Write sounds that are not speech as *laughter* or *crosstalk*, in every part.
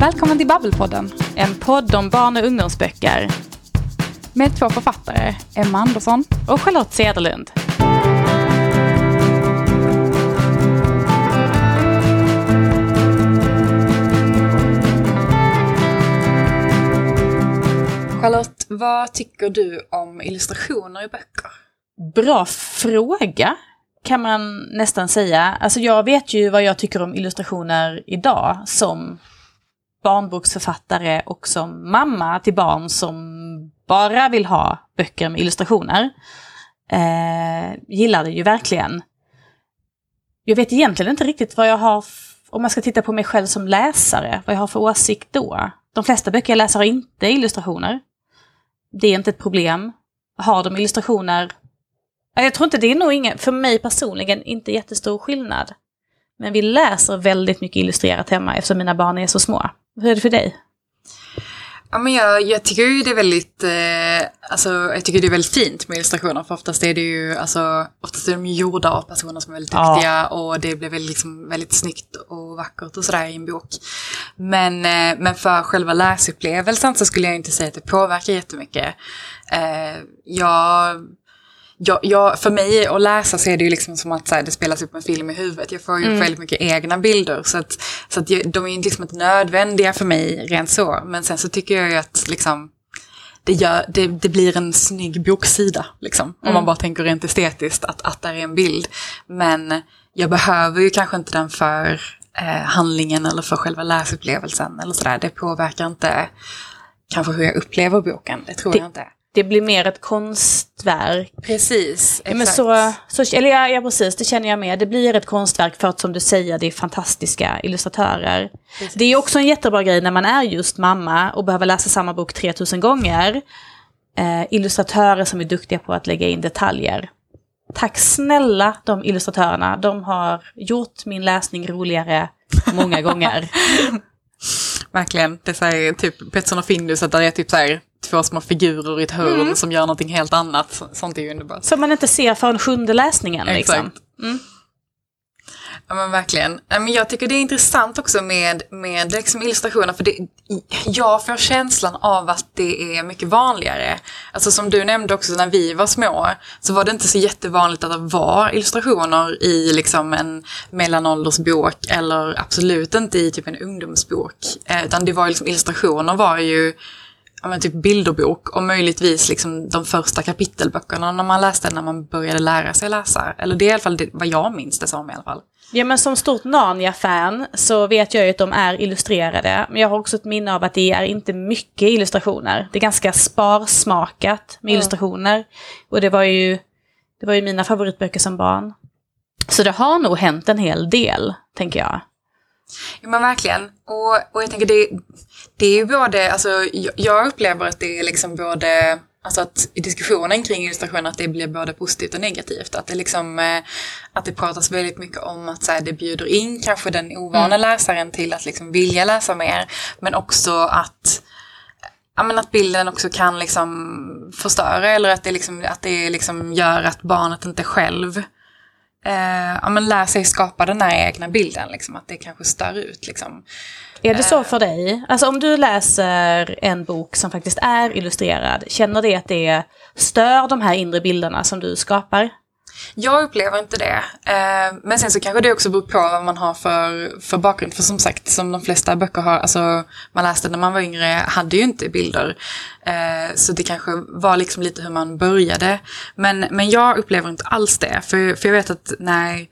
Välkommen till Babbelpodden, en podd om barn och ungdomsböcker. Med två författare, Emma Andersson och Charlotte Cederlund. Charlotte, vad tycker du om illustrationer i böcker? Bra fråga, kan man nästan säga. Alltså jag vet ju vad jag tycker om illustrationer idag som barnboksförfattare och som mamma till barn som bara vill ha böcker med illustrationer. Eh, gillar det ju verkligen. Jag vet egentligen inte riktigt vad jag har, om man ska titta på mig själv som läsare, vad jag har för åsikt då. De flesta böcker jag läser har inte illustrationer. Det är inte ett problem. Har de illustrationer jag tror inte det är nog ingen, för mig personligen, inte jättestor skillnad. Men vi läser väldigt mycket illustrerat hemma eftersom mina barn är så små. Hur är det för dig? Ja, men jag, jag tycker ju det är väldigt, eh, alltså, jag tycker det är väldigt fint med illustrationer för oftast är det ju, alltså, oftast är de gjorda av personer som är väldigt duktiga ja. och det blir väldigt, liksom, väldigt snyggt och vackert och sådär i en bok. Men, eh, men för själva läsupplevelsen så skulle jag inte säga att det påverkar jättemycket. Eh, jag jag, jag, för mig att läsa så är det ju liksom som att här, det spelas upp en film i huvudet. Jag får ju mm. väldigt mycket egna bilder. Så, att, så att de är ju liksom inte nödvändiga för mig rent så. Men sen så tycker jag ju att liksom, det, gör, det, det blir en snygg boksida. Liksom, mm. Om man bara tänker rent estetiskt att, att där är en bild. Men jag behöver ju kanske inte den för eh, handlingen eller för själva läsupplevelsen. Eller sådär. Det påverkar inte kanske hur jag upplever boken. Det tror det, jag inte det blir mer ett konstverk. Precis, exakt. Men så, så, eller ja, ja, precis, det känner jag med. Det blir ett konstverk för att som du säger, det är fantastiska illustratörer. Precis. Det är också en jättebra grej när man är just mamma och behöver läsa samma bok 3000 gånger. Eh, illustratörer som är duktiga på att lägga in detaljer. Tack snälla de illustratörerna, de har gjort min läsning roligare många gånger. *laughs* Verkligen, det säger typ Pettersson och Findus att det är typ så här två små figurer i ett hörn mm. som gör någonting helt annat. Sånt är ju underbart. Som man inte ser för en sjunde läsningen. Liksom. Exakt. Mm. Ja men verkligen. Jag tycker det är intressant också med, med liksom illustrationer för det, jag får känslan av att det är mycket vanligare. Alltså som du nämnde också när vi var små så var det inte så jättevanligt att det var illustrationer i liksom en mellanåldersbok eller absolut inte i typ en ungdomsbok. Eh, utan det var liksom, illustrationer var ju ja, men typ bilderbok och möjligtvis liksom de första kapitelböckerna när man läste när man började lära sig läsa. Eller det är i alla fall det, vad jag minns det som i alla fall. Ja men som stort Narnia-fan så vet jag ju att de är illustrerade. Men jag har också ett minne av att det är inte mycket illustrationer. Det är ganska sparsmakat med mm. illustrationer. Och det var ju, det var ju mina favoritböcker som barn. Så det har nog hänt en hel del, tänker jag. Ja men verkligen. Och, och jag tänker det, det är ju både, alltså jag upplever att det är liksom både Alltså att i diskussionen kring illustration att det blir både positivt och negativt. Att det liksom eh, att det pratas väldigt mycket om att så här, det bjuder in kanske den ovana mm. läsaren till att liksom vilja läsa mer. Men också att ja, men att bilden också kan liksom förstöra eller att det, liksom, att det liksom gör att barnet inte själv eh, ja, men lär sig skapa den här egna bilden. Liksom, att det kanske stör ut. Liksom. Är det så eh. för dig? Alltså om du läser en bok som faktiskt är illustrerad, känner det att det stör de här inre bilderna som du skapar? Jag upplever inte det. Eh, men sen så kanske det också beror på vad man har för, för bakgrund. För som sagt, som de flesta böcker har, alltså man läste när man var yngre, hade ju inte bilder. Eh, så det kanske var liksom lite hur man började. Men, men jag upplever inte alls det. För, för jag vet att när,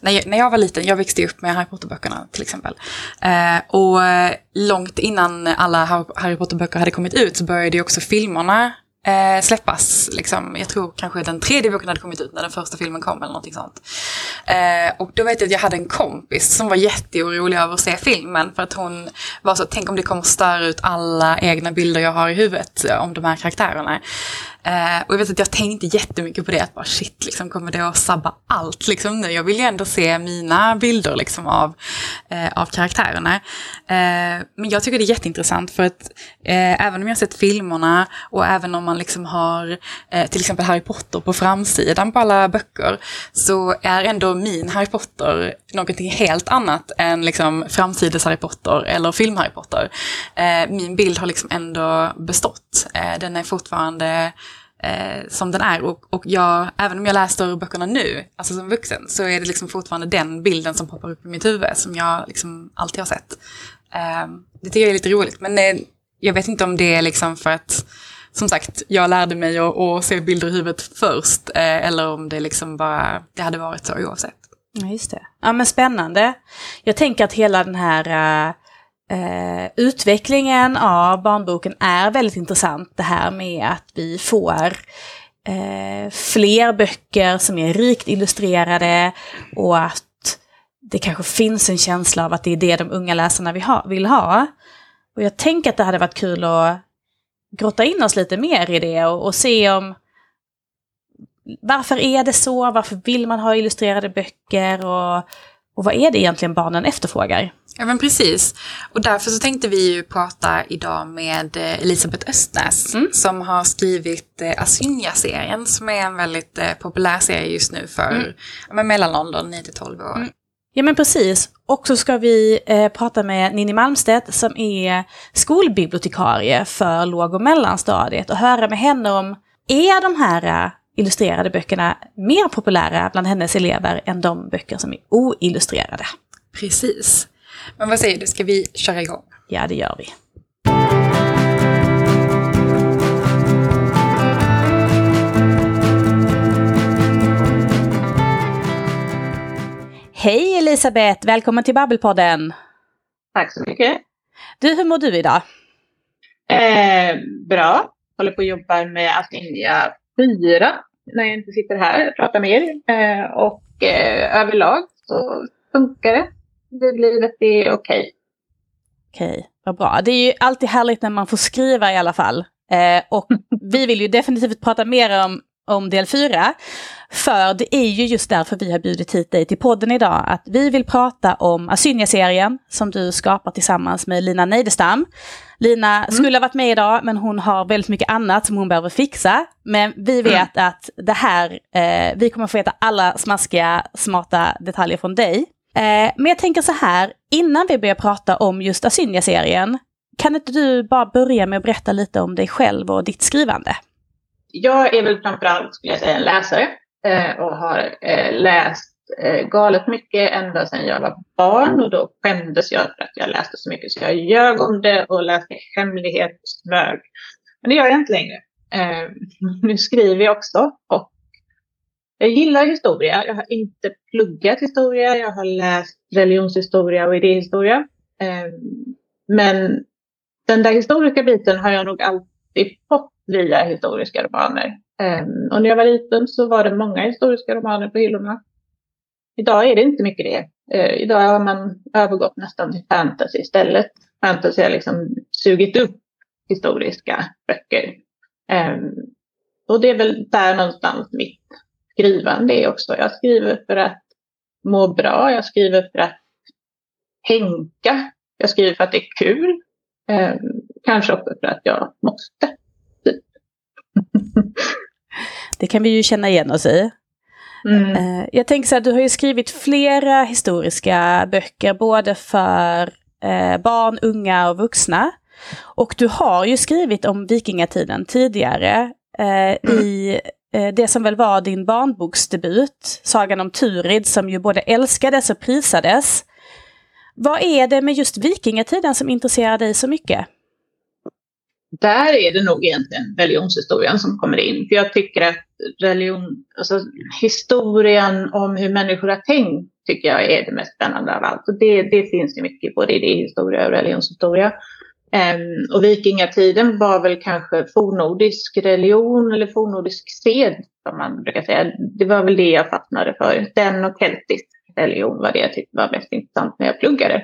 när, jag, när jag var liten, jag växte upp med Harry Potter-böckerna till exempel. Eh, och eh, långt innan alla Harry Potter-böcker hade kommit ut så började ju också filmerna eh, släppas. Liksom, jag tror kanske den tredje boken hade kommit ut när den första filmen kom eller någonting sånt. Eh, och då vet jag att jag hade en kompis som var jätteorolig över att se filmen för att hon var så, tänk om det kommer störa ut alla egna bilder jag har i huvudet om de här karaktärerna. Eh, och jag vet att jag tänkte jättemycket på det, att bara shit, liksom, kommer det att sabba allt liksom, nu? Jag vill ju ändå se mina bilder liksom, av, eh, av karaktärerna. Eh, men jag tycker det är jätteintressant för att eh, även om jag har sett filmerna och även om man liksom har eh, till exempel Harry Potter på framsidan på alla böcker, så är ändå min Harry Potter någonting helt annat än liksom, framsides Harry Potter eller film Harry Potter. Eh, min bild har liksom ändå bestått. Eh, den är fortfarande eh, som den är. Och, och jag, även om jag läser böckerna nu, alltså som vuxen, så är det liksom fortfarande den bilden som poppar upp i mitt huvud som jag liksom alltid har sett. Eh, det tycker jag är lite roligt, men eh, jag vet inte om det är liksom för att som sagt, jag lärde mig att, att se bilder i huvudet först, eh, eller om det liksom bara, det hade varit så oavsett. Ja, just det. Ja, men spännande. Jag tänker att hela den här eh, Eh, utvecklingen av barnboken är väldigt intressant. Det här med att vi får eh, fler böcker som är rikt illustrerade och att det kanske finns en känsla av att det är det de unga läsarna vill ha. Och jag tänker att det hade varit kul att grotta in oss lite mer i det och, och se om varför är det så? Varför vill man ha illustrerade böcker? Och, och vad är det egentligen barnen efterfrågar? Ja men precis. Och därför så tänkte vi ju prata idag med eh, Elisabeth Östnäs mm. som har skrivit eh, Asynja-serien som är en väldigt eh, populär serie just nu för mm. ja, mellanåldern 9 12 år. Mm. Ja men precis. Och så ska vi eh, prata med Ninni Malmstedt som är skolbibliotekarie för låg och mellanstadiet och höra med henne om, är de här illustrerade böckerna mer populära bland hennes elever än de böcker som är oillustrerade? Precis. Men vad säger du, ska vi köra igång? Ja, det gör vi. Hej Elisabeth, välkommen till Babbelpodden. Tack så mycket. Du, hur mår du idag? Eh, bra. Håller på att jobba med Astindia 4 när jag inte sitter här och pratar med er. Eh, och eh, överlag så funkar det. Livet är okej. Okay. Okej, vad bra. Det är ju alltid härligt när man får skriva i alla fall. Eh, och *laughs* vi vill ju definitivt prata mer om, om del 4. För det är ju just därför vi har bjudit hit dig till podden idag. Att vi vill prata om Asynja-serien som du skapar tillsammans med Lina Neidestam. Lina mm. skulle ha varit med idag men hon har väldigt mycket annat som hon behöver fixa. Men vi mm. vet mm. att det här, eh, vi kommer få veta alla smaskiga, smarta detaljer från dig. Eh, men jag tänker så här, innan vi börjar prata om just Asynja-serien, kan inte du bara börja med att berätta lite om dig själv och ditt skrivande? Jag är väl framförallt, skulle jag säga, en läsare eh, och har eh, läst eh, galet mycket ända sedan jag var barn och då skämdes jag för att jag läste så mycket så jag ljög om det och läste hemlighet och smög. Men det gör jag inte längre. Eh, *laughs* nu skriver jag också och jag gillar historia. Jag har inte pluggat historia. Jag har läst religionshistoria och idéhistoria. Eh, men den där historiska biten har jag nog alltid fått via historiska romaner. Eh, och när jag var liten så var det många historiska romaner på hyllorna. Idag är det inte mycket det. Eh, idag har man övergått nästan till fantasy istället. Fantasy har liksom sugit upp historiska böcker. Och det är väl där någonstans mitt skrivande är också. Jag skriver för att må bra, jag skriver för att tänka, jag skriver för att det är kul. Eh, kanske också för att jag måste. Typ. *laughs* det kan vi ju känna igen oss i. Mm. Eh, jag tänker så här, du har ju skrivit flera historiska böcker, både för eh, barn, unga och vuxna. Och du har ju skrivit om vikingatiden tidigare eh, i Eh, Eh, det som väl var din barnboksdebut, Sagan om Turid, som ju både älskades och prisades. Vad är det med just vikingatiden som intresserar dig så mycket? Där är det nog egentligen religionshistorien som kommer in. För jag tycker att religion, alltså historien om hur människor har tänkt tycker jag är det mest spännande av allt. Och det, det finns ju mycket både i idéhistoria och religionshistoria. Um, och vikingatiden var väl kanske fornordisk religion eller fornordisk sed, som man brukar säga. Det var väl det jag fastnade för. Den och keltisk religion var det jag tyckte var mest intressant när jag pluggade.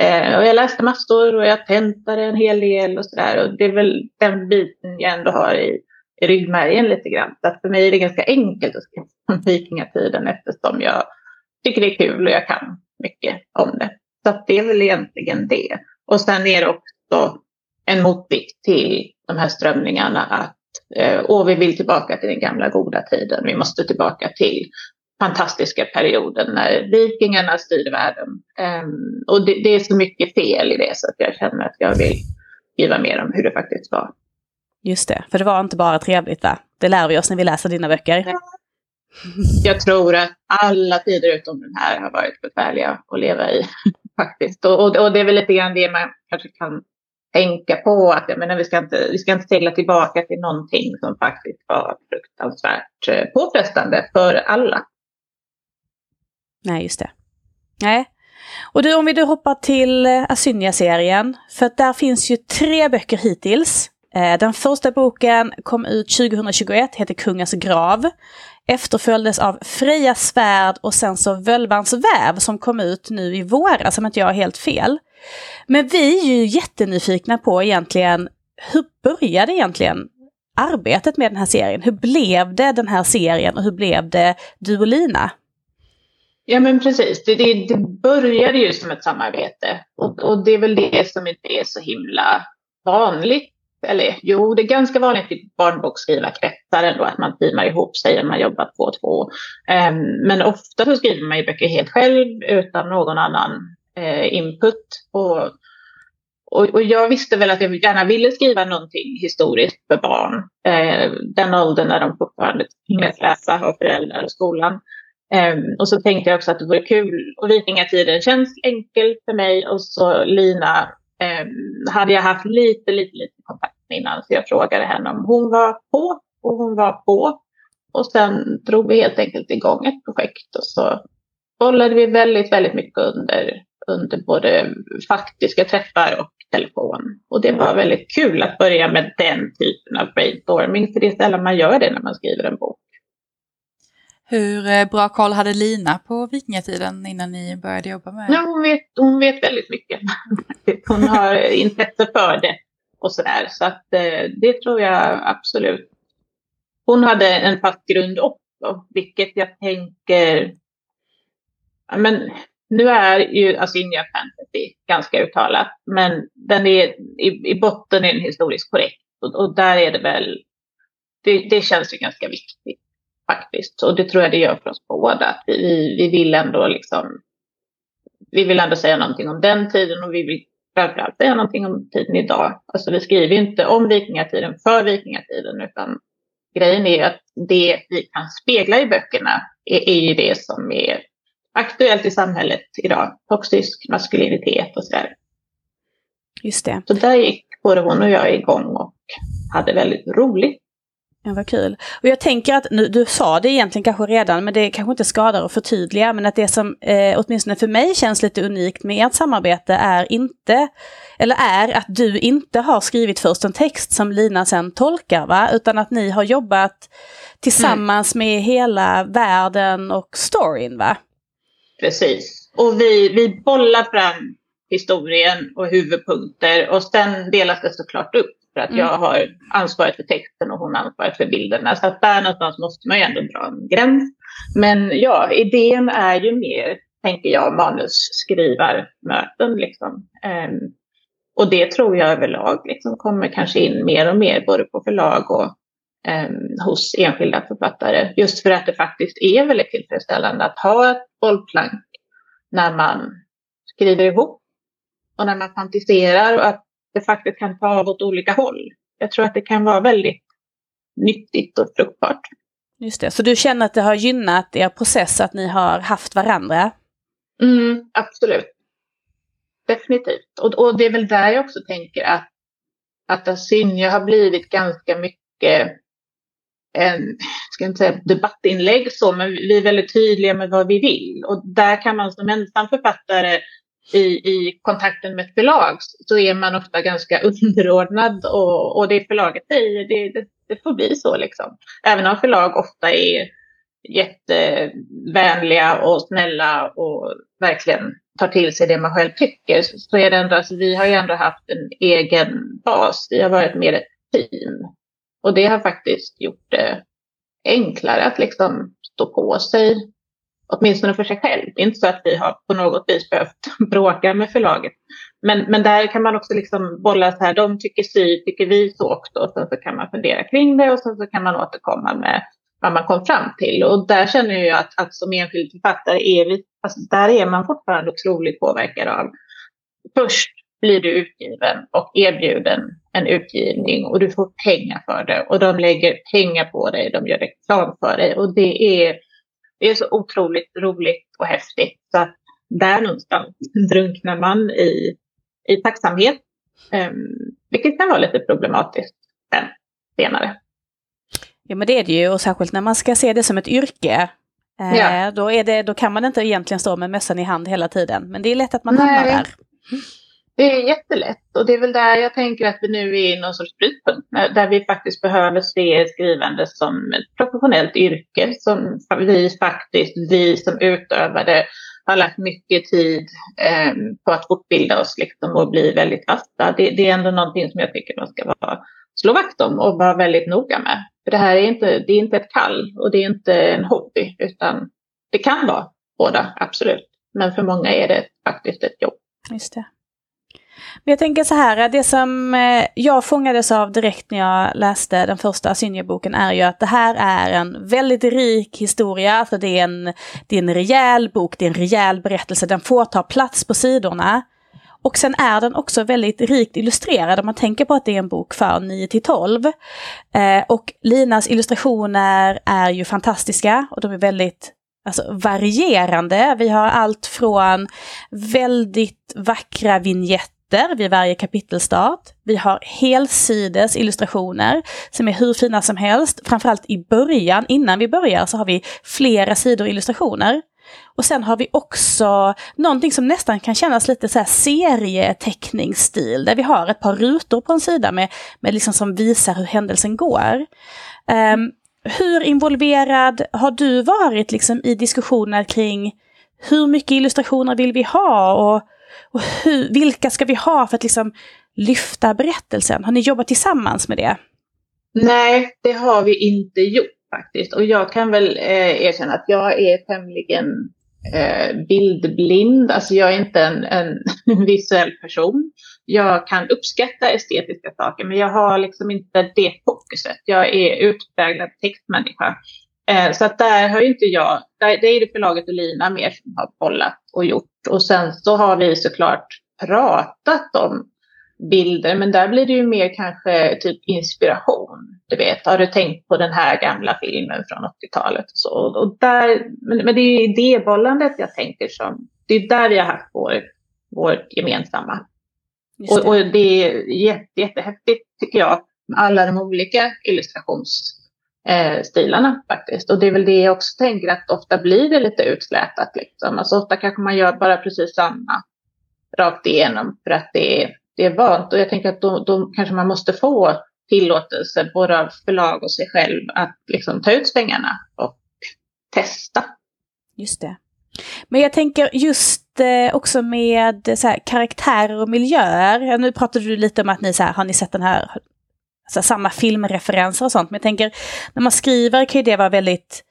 Uh, och jag läste massor och jag tentade en hel del och sådär. Och det är väl den biten jag ändå har i i ryggmärgen lite grann. Så att för mig är det ganska enkelt att skriva *laughs* om vikingatiden eftersom jag tycker det är kul och jag kan mycket om det. Så att det är väl egentligen det. Och sen är det också en motvikt till de här strömningarna att eh, åh, vi vill tillbaka till den gamla goda tiden. Vi måste tillbaka till fantastiska perioden när vikingarna styrde världen. Um, och det, det, är så mycket fel i det så att jag känner att jag vill skriva mer om hur det faktiskt var. Just det, för det var inte bara trevligt va? Det lär vi oss när vi läser dina böcker. Jag tror att alla tider utom den här har varit besvärliga att leva i *laughs* faktiskt. Och, och, och, det är väl lite grann det man kanske kan tänka på. Att jag menar, vi, ska inte, vi ska inte segla tillbaka till någonting som faktiskt var fruktansvärt eh, påfrestande för alla. Nej, just det. Nej. Och du, om vi då hoppar till eh, Asynia-serien, för att där finns ju tre böcker hittills. Eh, den första boken kom ut 2021, heter Kungens grav. Efterföljdes av Freja svärd och sen så Völvans väv som kom ut nu i våras, om inte jag har helt fel. Men vi är ju jättenyfikna på egentligen, hur började egentligen arbetet med den här serien? Hur blev det den här serien och hur blev det du och Lina? Ja men precis, det, det, det började ju som ett samarbete och, och, det är väl det som inte är så himla vanligt. Eller jo, det är ganska vanligt i barnboksskrivarkretsar ändå att man teamar ihop sig när man jobbar två och två. Ehm, men ofta så skriver man ju böcker helt själv utan någon annan eh, input. Och, och, och, jag visste väl att jag gärna ville skriva någonting historiskt för barn. Eh, den åldern när de fortfarande tvingas läsa av föräldrar och skolan. Um, och så tänkte jag också att det vore kul. Och vikingatiden känns enkel för mig. Och så Lina Ehm, hade jag haft lite, lite, lite kontakt med innan. Så jag frågade henne om hon var på. Och hon var på. Och sen drog vi helt enkelt igång ett projekt. Och så bollade vi väldigt, väldigt mycket under, under både faktiska träffar och telefon. Och det var väldigt kul att börja med den typen av brainstorming. För det är sällan man gör det när man skriver en bok. Hur eh, bra koll hade Lina på vikingatiden innan ni började jobba med det? Ja, hon vet, hon vet väldigt mycket. *laughs* Hon har intresse för det och sådär. Så att eh, det tror jag absolut. Hon hade en fast grund också, vilket jag tänker... Men nu är ju alltså Asynia Fantasy ganska uttalat, men den är, i, i botten är den historiskt korrekt. Och, och där är det väl... Det, det känns ju ganska viktigt faktiskt. Och det tror jag det gör för oss båda. Vi, vi vill ändå liksom, vi vill ändå säga någonting om den tiden och vi vill framförallt säga någonting om tiden idag. Alltså vi skriver inte om vikingatiden för vikingatiden utan grejen är att det vi kan spegla i böckerna är, är ju det som är aktuellt i samhället idag. Toxisk maskulinitet och sådär. Just det. Så där gick både hon och jag igång och hade väldigt roligt. Ja, vad kul. Och jag tänker att, nu, du sa det egentligen kanske redan, men det kanske inte skadar att förtydliga, men att det som eh, åtminstone för mig känns lite unikt med ert samarbete är inte, eller är att du inte har skrivit först en text som Lina sen tolkar, va? utan att ni har jobbat tillsammans mm. med hela världen och storyn, va? Precis. Och vi, vi bollar fram historien och huvudpunkter och sen delas det såklart upp. För att mm. jag har ansvaret för texten och hon har ansvaret för bilderna. Så att där någonstans måste man ju ändå dra en gräns. Men ja, idén är ju mer, tänker jag, manusskrivarmöten. Liksom. Um, och det tror jag överlag liksom kommer kanske in mer och mer både på förlag och um, hos enskilda författare. Just för att det faktiskt är väldigt tillfredsställande att ha ett bollplank när man skriver ihop och när man fantiserar och att det faktiskt kan ta av åt olika håll. Jag tror att det kan vara väldigt nyttigt och fruktbart. Just det, så du känner att det har gynnat er process att ni har haft varandra? Mm, absolut. Definitivt. Och, och det är väl där jag också tänker att, att Asynja har blivit ganska mycket en, ska inte säga debattinlägg så, men vi är väldigt tydliga med vad vi vill. Och där kan man som ensam författare i, i kontakten med ett förlag så är man ofta ganska *laughs* underordnad och, och det förlaget säger, det, det, det får bli så liksom. Även om förlag ofta är jättevänliga och snälla och verkligen tar till sig det man själv tycker så är det ändå, alltså, vi har ju ändå haft en egen bas. Vi har varit mer ett team. Och det har faktiskt gjort det enklare att liksom stå på sig, åtminstone för sig själv. Det är inte så att vi har på något vis behövt *laughs* bråka med förlaget. Men, men där kan man också liksom bolla så här, de tycker si, tycker vi så också. Och sen så kan man fundera kring det och sen så kan man återkomma med vad man kom fram till. Och där känner jag att, att som enskild författare är vi, alltså där är man fortfarande otroligt påverkad av. Först blir du utgiven och erbjuden en utgivning och du får pengar för det och de lägger pengar på dig, de gör reklam för dig och det är, det är så otroligt roligt och häftigt. Så att där någonstans drunknar man i, i tacksamhet, um, vilket kan vara lite problematiskt sen, senare. Ja men det är det ju och särskilt när man ska se det som ett yrke. Eh, ja. då, är det, då kan man inte egentligen stå med mössan i hand hela tiden. Men det är lätt att man hamnar där. Det är jättelätt och det är väl där jag tänker att vi nu är i någon sorts brytpunkt. Där vi faktiskt behöver se skrivande som ett professionellt yrke. Som vi faktiskt, vi som utövare, har lagt mycket tid eh, på att fortbilda oss liksom, och bli väldigt fasta. Det, det, är ändå någonting som jag tycker man ska vara, slå vakt om och vara väldigt noga med. För det här är inte, det är inte ett kall och det är inte en hobby utan det kan vara båda, absolut. Men för många är det faktiskt ett jobb. Just det. Men jag tänker så här, det som eh, jag fångades av direkt när jag läste den första Asynja-boken är ju att det här är en väldigt rik historia. för det, är en, det är en rejäl bok, det är en rejäl berättelse, den får ta plats på sidorna. Och sen är den också väldigt rikt illustrerad om man tänker på att det är en bok för 9 till 12. Eh, och Linas illustrationer är ju fantastiska och de är väldigt alltså, varierande. Vi har allt från väldigt vackra vignetter bilder vid varje kapitelstart. Vi har helsides illustrationer som är hur fina som helst. Framförallt i början, innan vi börjar, så har vi flera sidor illustrationer. Och sen har vi också någonting som nästan kan kännas lite så här serieteckningsstil, där vi har ett par rutor på en sida med, med liksom som visar hur händelsen går. Um, hur involverad har du varit liksom i diskussioner kring hur mycket illustrationer vill vi ha och och hur, vilka ska vi ha för att liksom lyfta berättelsen? Har ni jobbat tillsammans med det? Nej, det har vi inte gjort faktiskt. Och jag kan väl eh, erkänna att jag är tämligen eh, bildblind. Alltså jag är inte en, en *laughs* visuell person. Jag kan uppskatta estetiska saker, men jag har liksom inte det fokuset. Jag är utpräglad textmänniska. Eh, så att där har ju inte jag, där, det är det förlaget och Lina mer som har bollat och gjort. Och sen så har vi såklart pratat om bilder, men där blir det ju mer kanske typ inspiration. Du vet, har du tänkt på den här gamla filmen från 80-talet? Och så, och där, men, men det är ju idébollandet jag tänker som, det är där vi har haft vår, vårt gemensamma. Det. Och, och, det är jätte, jättehäftigt tycker jag, med alla de olika illustrations eh, stilarna faktiskt. Och det är väl det jag också tänker att ofta blir det lite utslätat. Liksom. Alltså ofta kanske man gör bara precis samma rakt igenom för att det är, det är vant. Och jag tänker att då, då kanske man måste få tillåtelse både av förlag och sig själv att liksom ta ut svängarna och testa. Just det. Men jag tänker just eh, också med så här, karaktärer och miljöer. Nu pratade du lite om att ni så här, har ni sett den här alltså, samma filmreferenser och sånt. Men jag tänker, när man skriver kan ju det vara väldigt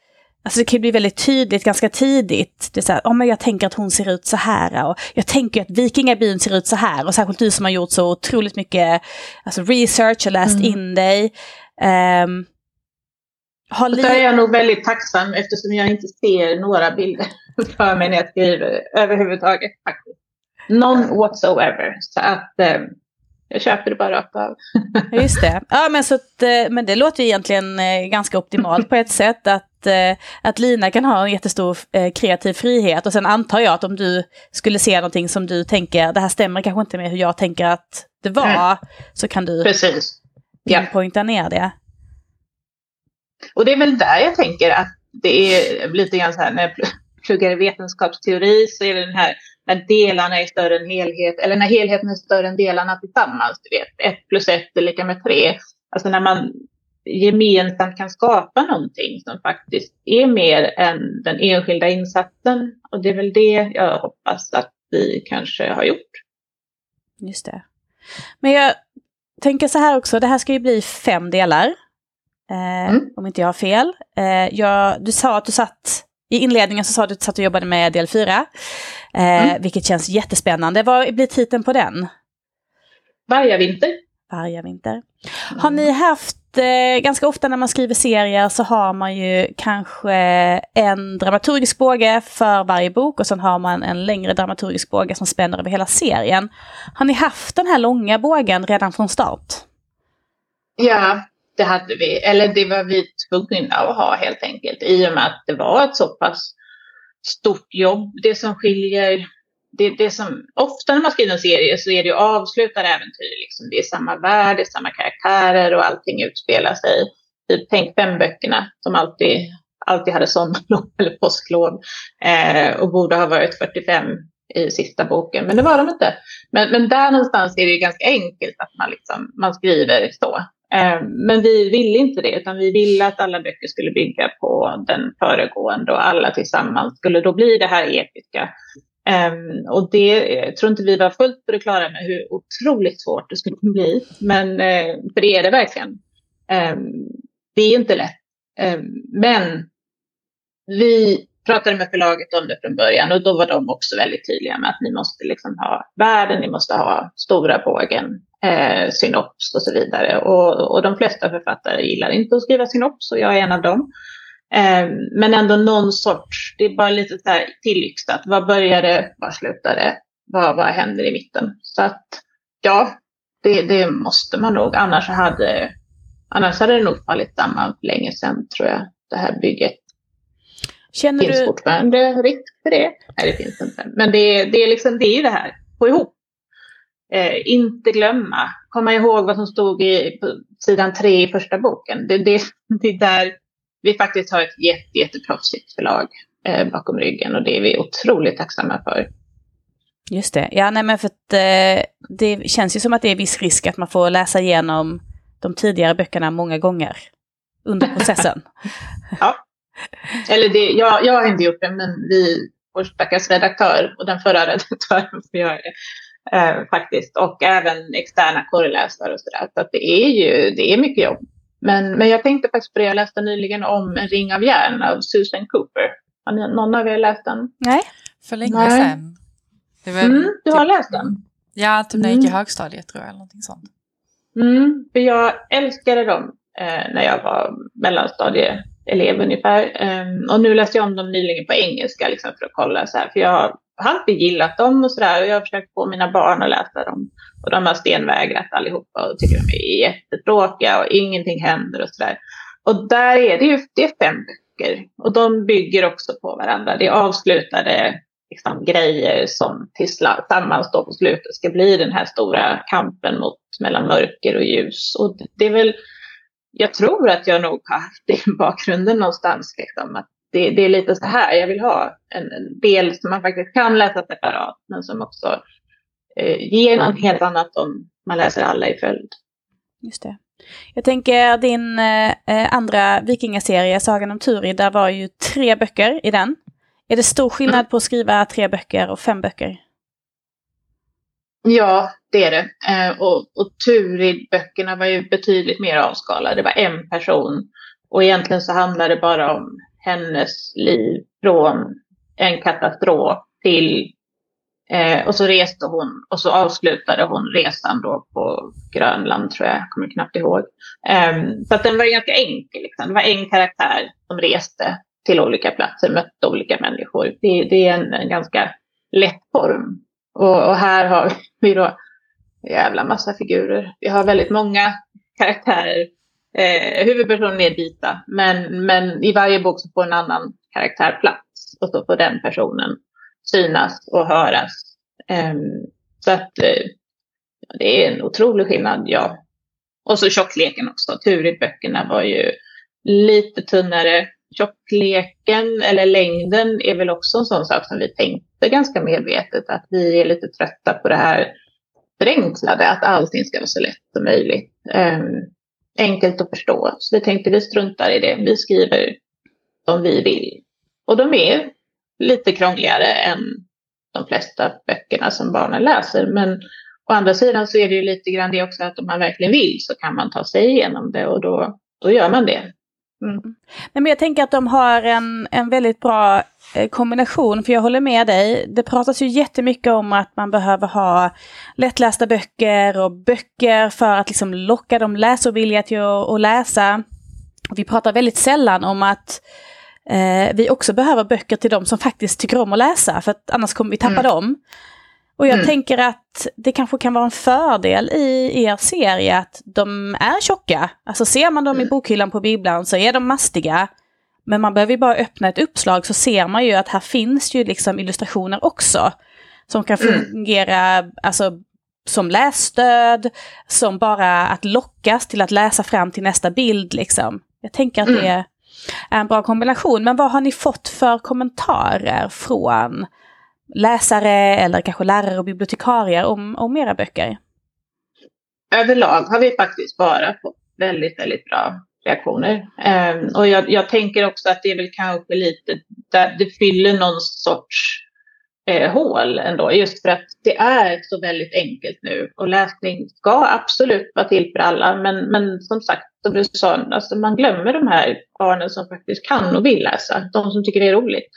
Alltså det kan bli väldigt tydligt ganska tidigt. Det är så här, oh, men jag tänker att hon ser ut så här och jag tänker att vikingabyn ser ut så här. Och särskilt du som har gjort så otroligt mycket alltså research och läst mm. in dig. Um, har li- Där är jag nog väldigt tacksam eftersom jag inte ser några bilder *laughs* för mig när jag skriver överhuvudtaget. Faktiskt. None whatsoever. Så att um, jag köper det bara rakt av. *laughs* Just det. Ja, men, så att, eh, men det låter ju egentligen eh, ganska optimalt på ett sätt. Att, eh, att Lina kan ha en jättestor kreativ frihet. Och sen antar jag att om du skulle se någonting som du tänker, det här stämmer kanske inte med hur jag tänker att det var. Mm. Så kan du Precis. pinpointa ner det. Och det är väl där jag tänker att det är lite grann så här när jag pluggar vetenskapsteori så är det den här när delarna är större än helhet, eller när helheten är större än delarna tillsammans. Du vet, ett plus ett är lika med tre. Alltså när man gemensamt kan skapa någonting som faktiskt är mer än den enskilda insatsen. Och det är väl det jag hoppas att vi kanske har gjort. Just det. Men jag tänker så här också, det här ska ju bli fem delar. Eh, mm. Om inte jag har fel. Eh, jag, du sa att du satt, i inledningen så sa du att du satt och jobbade med del 4. Eh, mm. Vilket känns jättespännande. Vad blir titeln på den? Vargavinter. Vargavinter. Mm. Har ni haft, eh, ganska ofta när man skriver serier så har man ju kanske en dramaturgisk båge för varje bok och sen har man en längre dramaturgisk båge som spänner över hela serien. Har ni haft den här långa bågen redan från start? Ja, det hade vi. Eller det var vi tvungna att ha helt enkelt. I och med att det var ett så pass stort jobb. Det som skiljer, det, det som, ofta när man skriver en serie så är det ju avslutade äventyr. Liksom. Det är samma värld, det är samma karaktärer och allting utspelar sig. Typ, tänk fem böckerna som alltid, alltid hade sommarlov eller påsklov. Eh, och borde ha varit 45 i sista boken, men det var de inte. Men, men där någonstans är det ju ganska enkelt att man, liksom, man skriver så. Ehm, men vi ville inte det, utan vi ville att alla böcker skulle bygga på den föregående och alla tillsammans skulle då bli det här episka. Ehm, och det jag tror inte vi var fullt på det klara med hur otroligt svårt det skulle bli. Men, eh, för det är det verkligen. Ehm, det är inte lätt. Men vi pratade med förlaget om det från början och då var de också väldigt tydliga med att ni måste liksom ha världen, ni måste ha stora bågen, eh, synops och så vidare. Och, och de flesta författare gillar inte att skriva synops och jag är en av dem. Eh, men ändå någon sorts, det är bara lite så här tillyxat. Vad började. Vad slutade, det? Vad, vad händer i mitten? Så att ja, det, det måste man nog. Annars hade, annars hade det nog fallit samman för länge sedan tror jag. Det här bygget. Känner finns du... fortfarande risk för det? Nej, det finns inte. Men det, det, är, liksom, det är ju det här, få ihop. Eh, inte glömma, komma ihåg vad som stod i, på sidan tre i första boken. Det, det, det är där vi faktiskt har ett jätte, jätteproffsigt förlag eh, bakom ryggen och det är vi otroligt tacksamma för. Just det, ja nej men för att eh, det känns ju som att det är viss risk att man får läsa igenom de tidigare böckerna många gånger under processen. *laughs* ja, eller det, jag, jag har inte gjort det, men vi, vår stackars redaktör och den förra *laughs* redaktören får göra det. Eh, faktiskt. Och även externa korreläsare och sådär. Så att det är ju det är mycket jobb. Men, men jag tänkte faktiskt på det, jag läste nyligen om En ring av järn av Susan Cooper. Har ni, någon av er läst den? Nej. För länge Nej. sedan. Var, mm, du har typ, läst den? Ja, typ när jag gick i mm. högstadiet tror jag. Eller någonting sånt. Mm, för jag älskade dem eh, när jag var elev ungefär. Ehm, och nu läste jag om dem nyligen på engelska liksom, för att kolla så här. För jag har alltid gillat dem och sådär. Och jag har försökt få mina barn att läsa dem. Och de har stenvägrat allihopa och tycker de är jättetråkiga och ingenting händer och sådär. Och där är det ju det är fem böcker. Och de bygger också på varandra. Det är avslutade liksom, grejer som tillsammans då på slutet ska bli den här stora kampen mot, mellan mörker och ljus. Och det är väl, jag tror att jag nog har haft det i bakgrunden någonstans. Liksom, att det, det, är lite så här jag vill ha en, en, del som man faktiskt kan läsa separat men som också eh, ger något helt annat om man läser alla i följd. Just det. Jag tänker din eh, andra vikingaserie, Sagan om Turid, där var ju tre böcker i den. Är det stor skillnad mm. på att skriva tre böcker och fem böcker? Ja, det är det. Eh, och, och Turid-böckerna var ju betydligt mer avskalade. Det var en person. Och egentligen så handlade det bara om hennes liv från en katastrof till eh, och så reste hon och så avslutade hon resan då på Grönland tror jag, jag kommer knappt ihåg. Um, så att den var ganska enkel. Liksom. Det var en karaktär som reste till olika platser, mötte olika människor. Det, det är en, en, ganska lätt form. Och, och, här har *laughs* vi då jävla massa figurer. Vi har väldigt många karaktärer eh, huvudpersonen är Dita. men, men i varje bok så får en annan karaktär plats och så får den personen synas och höras. Eh, så att eh, det är en otrolig skillnad, ja. Och så tjockleken också. Turid-böckerna var ju lite tunnare. Tjockleken eller längden är väl också en sån sak som vi tänkte ganska medvetet att vi är lite trötta på det här förenklade, att allting ska vara så lätt som möjligt. Um, enkelt att förstå. Så vi tänkte vi struntar i det. Vi skriver som vi vill. Och de är lite krångligare än de flesta böckerna som barnen läser. Men å andra sidan så är det ju lite grann det också att om man verkligen vill så kan man ta sig igenom det och då då gör man det. Mm. Men jag tänker att de har en, en väldigt bra eh, kombination, för jag håller med dig. Det pratas ju jättemycket om att man behöver ha lättlästa böcker och böcker för att liksom locka de läsovilliga till att, att läsa. Vi pratar väldigt sällan om att eh, vi också behöver böcker till de som faktiskt tycker om att läsa, för att annars kommer vi tappa mm. dem. Och jag mm. tänker att det kanske kan vara en fördel i er serie att de är tjocka. Alltså ser man dem mm. i bokhyllan på bibblan så är de mastiga. Men man behöver ju bara öppna ett uppslag så ser man ju att här finns ju liksom illustrationer också. Som kan mm. fungera mm. alltså, som lässtöd, som bara att lockas till att läsa fram till nästa bild. Liksom. Jag tänker att det mm. är en bra kombination. Men vad har ni fått för kommentarer från läsare eller kanske lärare och bibliotekarier om, om era böcker? Överlag har vi faktiskt bara fått väldigt, väldigt bra reaktioner. Eh, och jag, jag, tänker också att det är väl kanske lite där det fyller någon sorts eh, hål ändå. Just för att det är så väldigt enkelt nu. Och läsning ska absolut vara till för alla. Men, men som sagt, som du sa, alltså man glömmer de här barnen som faktiskt kan och vill läsa. De som tycker det är roligt.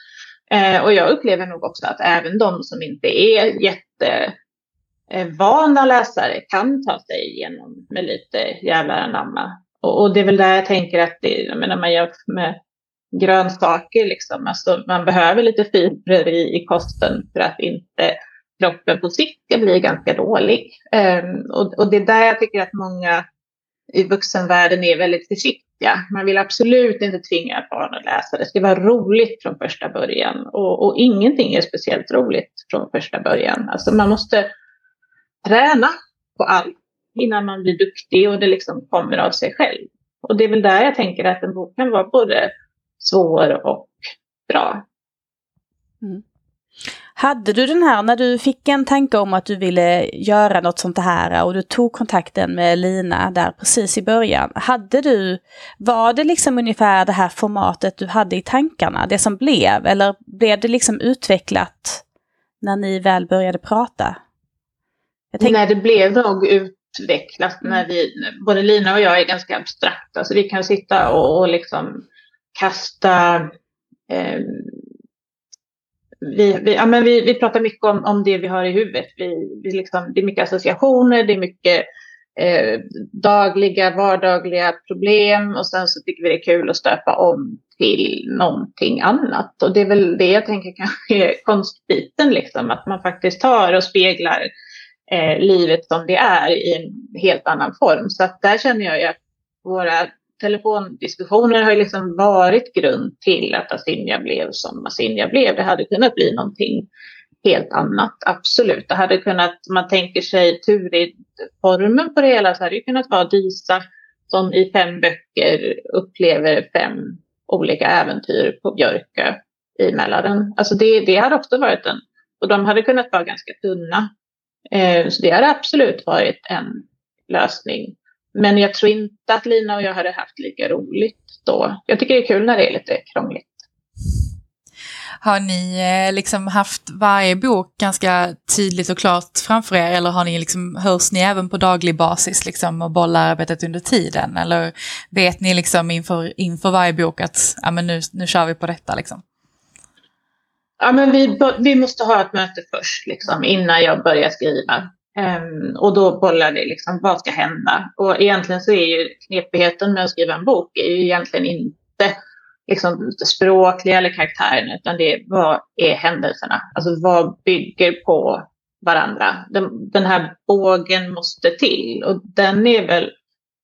Eh, och jag upplever nog också att även de som inte är jättevana läsare kan ta sig igenom med lite jävlar anamma. Och, och det är väl där jag tänker att det, jag menar, man gör med grönsaker liksom. Alltså, man behöver lite fibrer i, i kosten för att inte kroppen på sikt ska bli ganska dålig. Eh, och, och det är där jag tycker att många i vuxenvärlden är väldigt försiktiga man vill absolut inte tvinga barn att läsa. Det ska vara roligt från första början. Och, och ingenting är speciellt roligt från första början. Alltså man måste träna på allt innan man blir duktig och det liksom kommer av sig själv. Och det är väl där jag tänker att en bok kan vara både svår och bra. Mm. Hade du den här, när du fick en tanke om att du ville göra något sånt här och du tog kontakten med Lina där precis i början. Hade du, var det liksom ungefär det här formatet du hade i tankarna, det som blev? Eller blev det liksom utvecklat när ni väl började prata? Tänkte... Nej, det blev nog utvecklat när vi, både Lina och jag är ganska abstrakta, så vi kan sitta och, och liksom kasta eh, vi, vi, ja, men vi, vi pratar mycket om, om det vi har i huvudet. Vi, vi liksom, det är mycket associationer, det är mycket eh, dagliga, vardagliga problem och sen så tycker vi det är kul att stöpa om till någonting annat. Och det är väl det jag tänker kanske är konstbiten, liksom, att man faktiskt tar och speglar eh, livet som det är i en helt annan form. Så att där känner jag ju att våra telefondiskussioner har ju liksom varit grund till att Asinja blev som Asinja blev. Det hade kunnat bli någonting helt annat, absolut. Det hade kunnat, man tänker sig Turid-formen på det hela, så hade det kunnat vara Disa som i fem böcker upplever fem olika äventyr på Björkö i Mälaren. Alltså det, det hade också varit en, och de hade kunnat vara ganska tunna. Eh, så det hade absolut varit en lösning men jag tror inte att Lina och jag hade haft lika roligt då. Jag tycker det är kul när det är lite krångligt. Har ni eh, liksom haft varje bok ganska tydligt och klart framför er eller har ni liksom, hörs ni även på daglig basis liksom och bollar arbetet under tiden? Eller vet ni liksom inför, inför varje bok att ja, men nu, nu kör vi på detta liksom? Ja, men vi, vi måste ha ett möte först liksom, innan jag börjar skriva. Um, och då bollar det liksom, vad ska hända? Och egentligen så är ju knepigheten med att skriva en bok är ju egentligen inte liksom språkliga eller karaktären, utan det är vad är händelserna? Alltså vad bygger på varandra? Den, den här bågen måste till och den är väl,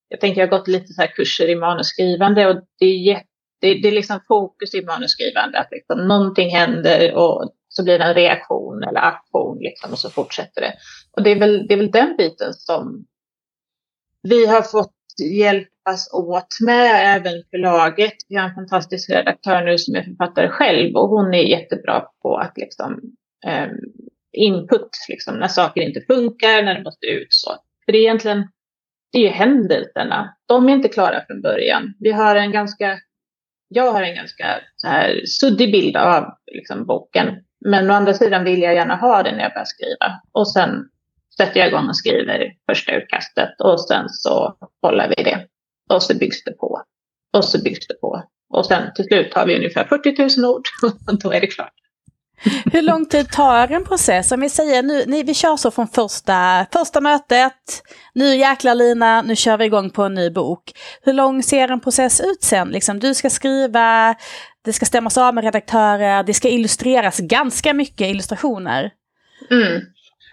jag tänker jag har gått lite så här kurser i manusskrivande och det är jätte det, det är liksom fokus i manusskrivande, att liksom någonting händer och så blir det en reaktion eller aktion liksom, och så fortsätter det. Och det är, väl, det är väl den biten som vi har fått hjälpas åt med, även förlaget. Vi har en fantastisk redaktör nu som är författare själv och hon är jättebra på att liksom eh, input, liksom, när saker inte funkar, när det måste ut så. För det är egentligen, det är ju händelserna. De är inte klara från början. Vi har en ganska, jag har en ganska så här suddig bild av liksom, boken. Men å andra sidan vill jag gärna ha det när jag börjar skriva. Och sen sätter jag igång och skriver första utkastet och sen så håller vi det. Och så byggs det på. Och så byggs det på. Och sen till slut har vi ungefär 40 000 ord och *laughs* då är det klart. Hur lång tid tar en process? Om vi säger nu, ni, vi kör så från första, första mötet, nu jäklar Lina, nu kör vi igång på en ny bok. Hur lång ser en process ut sen? Liksom, du ska skriva, det ska stämmas av med redaktörer, det ska illustreras ganska mycket illustrationer. Mm.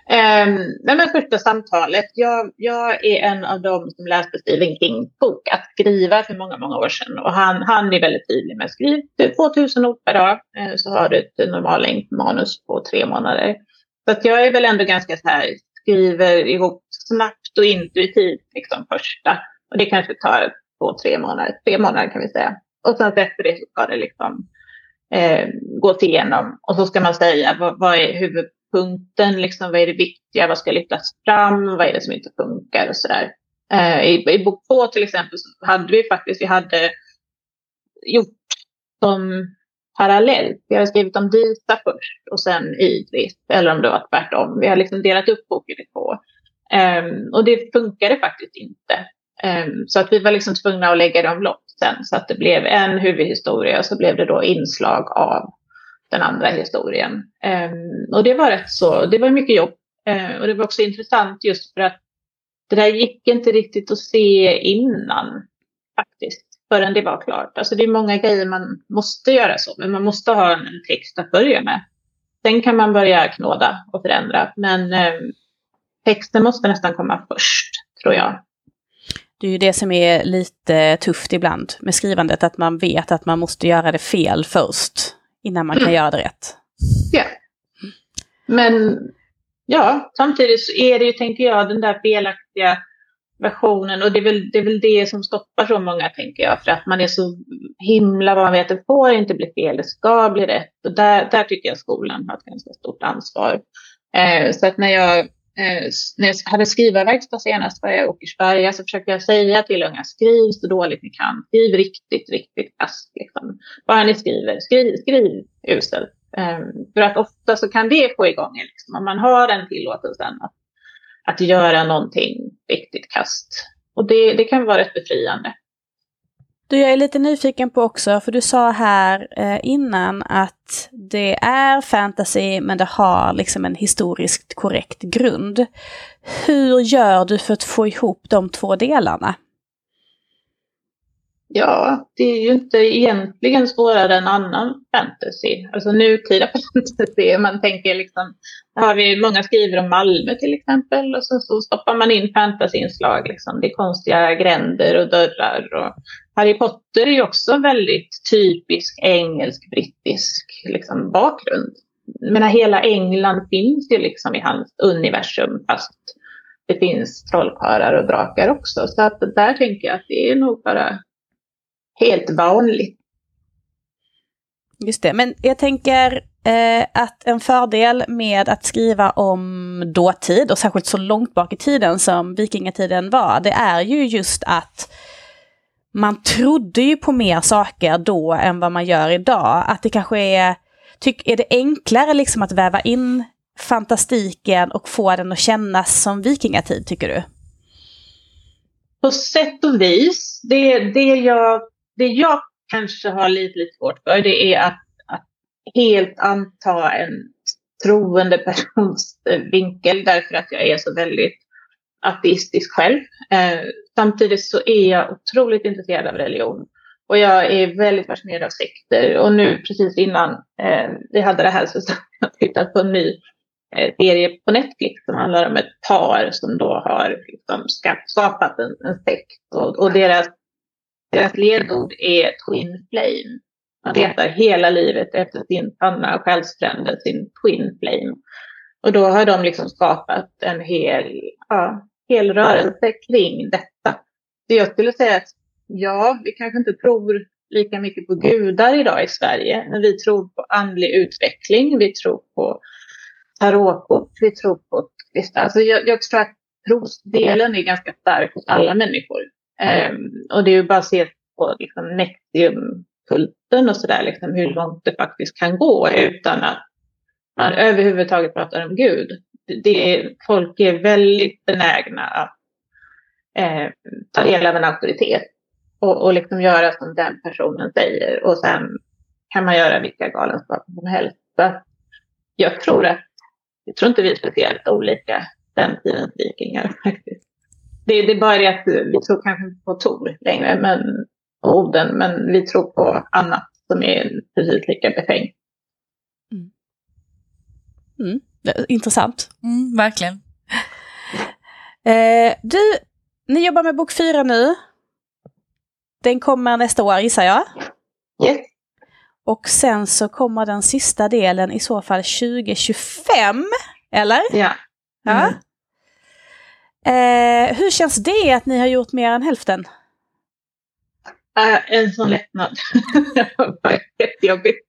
Um, men första samtalet. Jag, jag är en av dem som läste Stephen Kings bok Att skriva för många, många år sedan. Och han, han är väldigt tydlig med att skriva typ 2000 ord per dag ehm, så har du ett normallängd manus på tre månader. Så att jag är väl ändå ganska så här, skriver ihop snabbt och intuitivt liksom första. Och det kanske tar två, tre månader, tre månader kan vi säga. Och sen efter det så ska det liksom eh, gås igenom. Och så ska man säga vad, vad är huvud punkten, liksom, vad är det viktiga, vad ska lyftas fram, vad är det som inte funkar och sådär. Eh, i, I bok två till exempel så hade vi faktiskt, vi hade gjort som parallellt. Vi hade skrivit om Disa först och sen Idris, eller om det var tvärtom. Vi har liksom delat upp boken i två. Um, och det funkade faktiskt inte. Um, så att vi var liksom tvungna att lägga det omlopp sen så att det blev en huvudhistoria och så blev det då inslag av den andra historien. Ehm, och det var rätt så, det var mycket jobb. Ehm, och det var också intressant just för att det där gick inte riktigt att se innan faktiskt, förrän det var klart. Alltså det är många grejer man måste göra så, men man måste ha en text att börja med. Sen kan man börja knåda och förändra, men ehm, texten måste nästan komma först, tror jag. Det är ju det som är lite tufft ibland med skrivandet, att man vet att man måste göra det fel först innan man kan mm. göra det rätt. Ja. Men ja, samtidigt så är det ju, tänker jag, den där felaktiga versionen och det är, väl, det är väl det som stoppar så många, tänker jag, för att man är så himla vad man vet, det får inte bli fel, det ska bli rätt. Och där, där tycker jag skolan har ett ganska stort ansvar. Eh, så att när jag Eh, när jag hade skrivarverkstad senast var jag i Åkersberga så försökte jag säga till unga, skriv så dåligt ni kan. Skriv riktigt, riktigt kast. Liksom. Bara ni skriver, skriv, skriv uselt. Ehm, för att ofta så kan det få igång er, liksom, om man har den tillåtelsen att, att göra någonting riktigt kast. Och det, det kan vara rätt befriande. Du, jag är lite nyfiken på också, för du sa här eh, innan att det är fantasy men det har liksom en historiskt korrekt grund. Hur gör du för att få ihop de två delarna? Ja, det är ju inte egentligen svårare än annan fantasy. Alltså nutida *laughs* fantasy. Man tänker liksom, har vi många skriver om Malmö till exempel och så, så stoppar man in fantasyinslag. Liksom. Det är konstiga gränder och dörrar. Och Harry Potter är ju också väldigt typisk engelsk-brittisk liksom, bakgrund. Menar, hela England finns ju liksom i hans universum fast det finns trollkarlar och drakar också. Så att där tänker jag att det är nog bara helt vanligt. Just det, men jag tänker eh, att en fördel med att skriva om dåtid, och särskilt så långt bak i tiden som vikingatiden var, det är ju just att man trodde ju på mer saker då än vad man gör idag. Att det kanske är, tyck, är det enklare liksom att väva in fantastiken och få den att kännas som vikingatid, tycker du? På sätt och vis. Det, det jag det jag kanske har lite, lite svårt för det är att, att helt anta en troende persons *laughs* vinkel därför att jag är så väldigt ateistisk själv. Eh, samtidigt så är jag otroligt intresserad av religion. Och jag är väldigt fascinerad av sekter. Och nu precis innan eh, vi hade det här så har *laughs* jag tittat på en ny eh, serie på Netflix som handlar om ett par som då har liksom skapat en, en sekt. Och, och deras deras ledord är Twin Flame. Man letar hela livet efter sin sanna själsfrände, sin Twin Flame. Och då har de liksom skapat en hel, ja, hel rörelse kring detta. Så jag skulle säga att ja, vi kanske inte tror lika mycket på gudar idag i Sverige, men vi tror på andlig utveckling, vi tror på tarotkort, vi tror på alltså jag, jag tror att trosdelen är ganska stark hos alla människor. Um, och det är ju bara att se på liksom, Nexium-kulten och sådär, liksom, hur långt det faktiskt kan gå utan att man överhuvudtaget pratar om Gud. Det är, folk är väldigt benägna att eh, ta del av en auktoritet. och, och liksom göra som den personen säger. Och sen kan man göra vilka galenskaper som helst. Så jag tror att, jag tror inte vi är speciellt olika den tidens vikingar faktiskt. Det, det är bara det att vi tror kanske på Tor längre, men Oden, men vi tror på annat som är precis lika befängt. Mm. Mm. Intressant. Mm, verkligen. Eh, du, ni jobbar med bok fyra nu. Den kommer nästa år gissar jag. Yes. Och sen så kommer den sista delen i så fall 2025, eller? Ja. ja. Mm. Eh, hur känns det att ni har gjort mer än hälften? Uh, en sån lättnad. *laughs* jättejobbigt.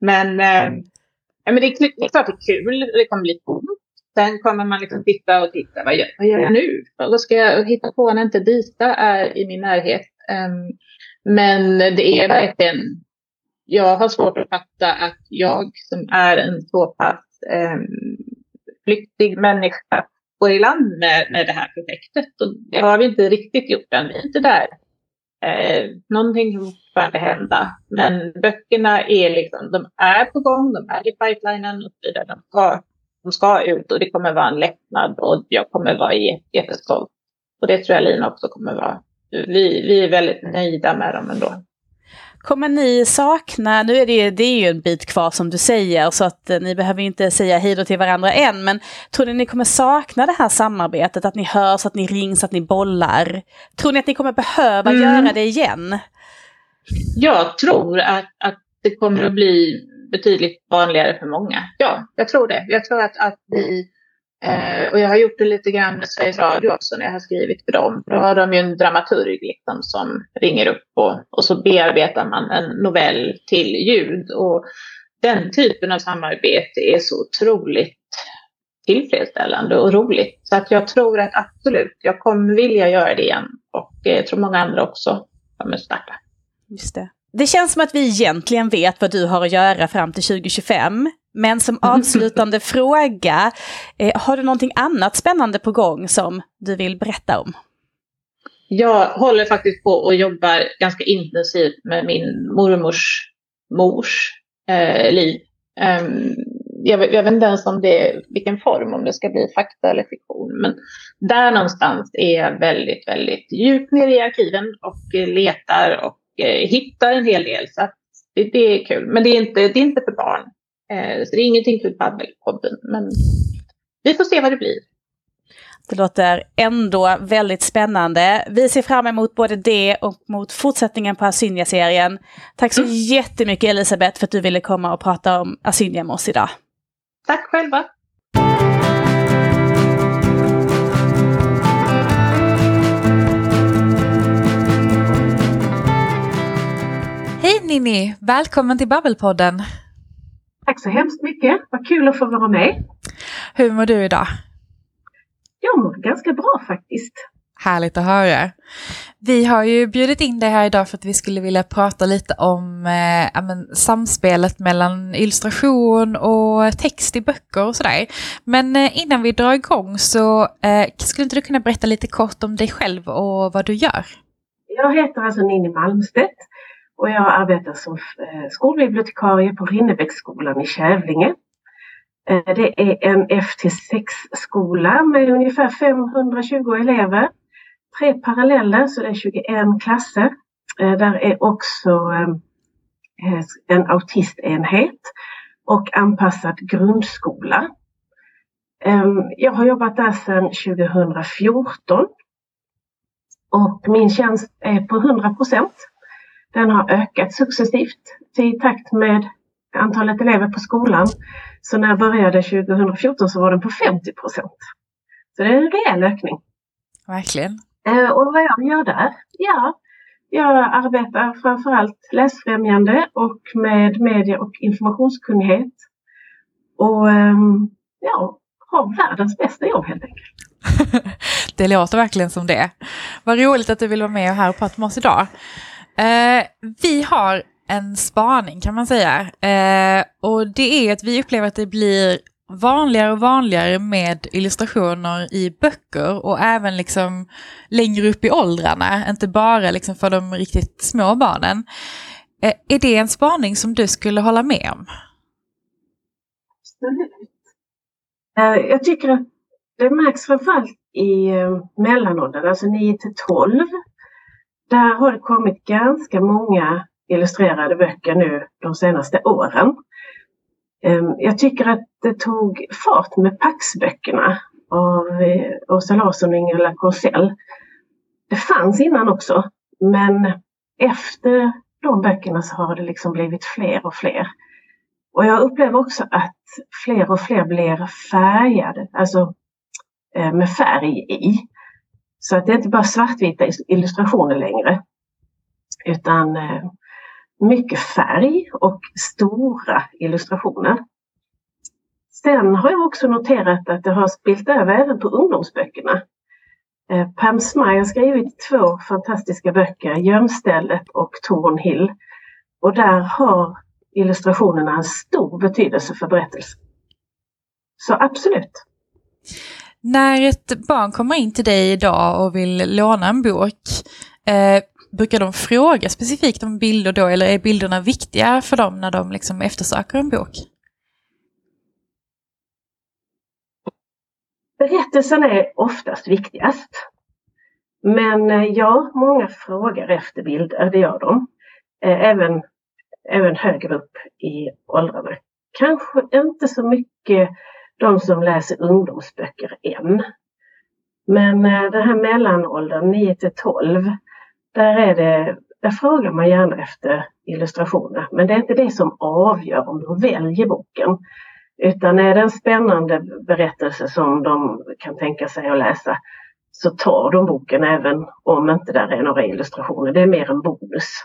men, ja, men det, är, det är klart det är kul. Det kommer bli tomt. Sen kommer man liksom titta och titta. Vad gör, vad gör jag nu? Vad ska jag hitta på när inte Dita är i min närhet? Um, men det är verkligen jag har svårt att fatta att jag som är en så pass eh, flyktig människa går i land med, med det här projektet. Och det har vi inte riktigt gjort än. Vi är inte där. Eh, någonting kan fortfarande hända. Men böckerna är liksom, de är på gång, de är i pipelinen och så vidare. De ska, de ska ut och det kommer vara en lättnad och jag kommer vara jättestolt. Och det tror jag Lina också kommer vara. Vi, vi är väldigt nöjda med dem ändå. Kommer ni sakna, nu är det, det är ju en bit kvar som du säger så att eh, ni behöver inte säga hej då till varandra än, men tror ni ni kommer sakna det här samarbetet, att ni hörs, att ni rings, att ni bollar? Tror ni att ni kommer behöva mm. göra det igen? Jag tror att, att det kommer att bli betydligt vanligare för många. Ja, jag tror det. Jag tror att, att vi Eh, och jag har gjort det lite grann med Sveriges Radio också när jag har skrivit för dem. Då har de ju en dramaturg liksom som ringer upp och, och så bearbetar man en novell till ljud. Och den typen av samarbete är så otroligt tillfredsställande och roligt. Så att jag tror att absolut, jag kommer vilja göra det igen. Och jag tror många andra också kommer starta. Just det. Det känns som att vi egentligen vet vad du har att göra fram till 2025. Men som *laughs* avslutande fråga, eh, har du någonting annat spännande på gång som du vill berätta om? Jag håller faktiskt på och jobbar ganska intensivt med min mormors mors eh, liv. Um, jag, jag, vet inte ens om det, vilken form, om det ska bli fakta eller fiktion. Men där någonstans är jag väldigt, väldigt djupt nere i arkiven och letar och eh, hittar en hel del. Så det, det, är kul. Men det är inte, det är inte för barn. Eh, så det är ingenting för Babbelpodden. Men vi får se vad det blir. Det låter ändå väldigt spännande. Vi ser fram emot både det och mot fortsättningen på Asynja-serien. Tack så mm. jättemycket Elisabeth för att du ville komma och prata om Asynja med oss idag. Tack själva. Hej Ninni! Välkommen till Babbelpodden. Tack så hemskt mycket. Vad kul att få vara med. Hur mår du idag? Jag mår ganska bra faktiskt. Härligt att höra. Vi har ju bjudit in dig här idag för att vi skulle vilja prata lite om eh, men, samspelet mellan illustration och text i böcker och sådär. Men eh, innan vi drar igång så eh, skulle inte du kunna berätta lite kort om dig själv och vad du gör? Jag heter alltså Ninni Malmstedt och jag arbetar som eh, skolbibliotekarie på Rinnebäcksskolan i Kävlinge. Eh, det är en F-6-skola med ungefär 520 elever. Tre paralleller, så det är 21 klasser. Eh, där är också en autistenhet och anpassad grundskola. Ehm, jag har jobbat där sedan 2014 och min tjänst är på 100 procent. Den har ökat successivt i takt med antalet elever på skolan. Så när jag började 2014 så var den på 50 procent. Så det är en rejäl ökning. Verkligen. Eh, och vad jag gör där? Ja, jag arbetar framförallt läsfrämjande och med medie och informationskunnighet. Och ehm, ja, har världens bästa jobb helt enkelt. *laughs* det låter verkligen som det. Vad roligt att du vill vara med här och prata med oss idag. Eh, vi har en spaning kan man säga. Eh, och det är att vi upplever att det blir vanligare och vanligare med illustrationer i böcker och även liksom längre upp i åldrarna, inte bara liksom för de riktigt små barnen. Eh, är det en spaning som du skulle hålla med om? Absolut. Eh, jag tycker att det märks framförallt i eh, mellanåldern, alltså 9 till 12. Där har det kommit ganska många illustrerade böcker nu de senaste åren. Ehm, jag tycker att det tog fart med Paxböckerna av eh, Åsa Larsson och Ingela Korsell. Det fanns innan också, men efter de böckerna så har det liksom blivit fler och fler. Och jag upplever också att fler och fler blir färgade, alltså eh, med färg i. Så att det är inte bara svartvita illustrationer längre. Utan eh, mycket färg och stora illustrationer. Sen har jag också noterat att det har spilt över även på ungdomsböckerna. Eh, Pam Smaj har skrivit två fantastiska böcker, Gömstället och Tornhill. Och där har illustrationerna en stor betydelse för berättelsen. Så absolut. När ett barn kommer in till dig idag och vill låna en bok, eh, brukar de fråga specifikt om bilder då eller är bilderna viktiga för dem när de liksom eftersöker en bok? Berättelsen är oftast viktigast. Men eh, ja, många frågar efter bilder, det gör de. Eh, även, även högre upp i åldrarna. Kanske inte så mycket de som läser ungdomsböcker än. Men eh, det den här mellanåldern 9 till 12, där, är det, där frågar man gärna efter illustrationer. Men det är inte det som avgör om de väljer boken. Utan är det en spännande berättelse som de kan tänka sig att läsa så tar de boken även om inte där är några illustrationer. Det är mer en bonus.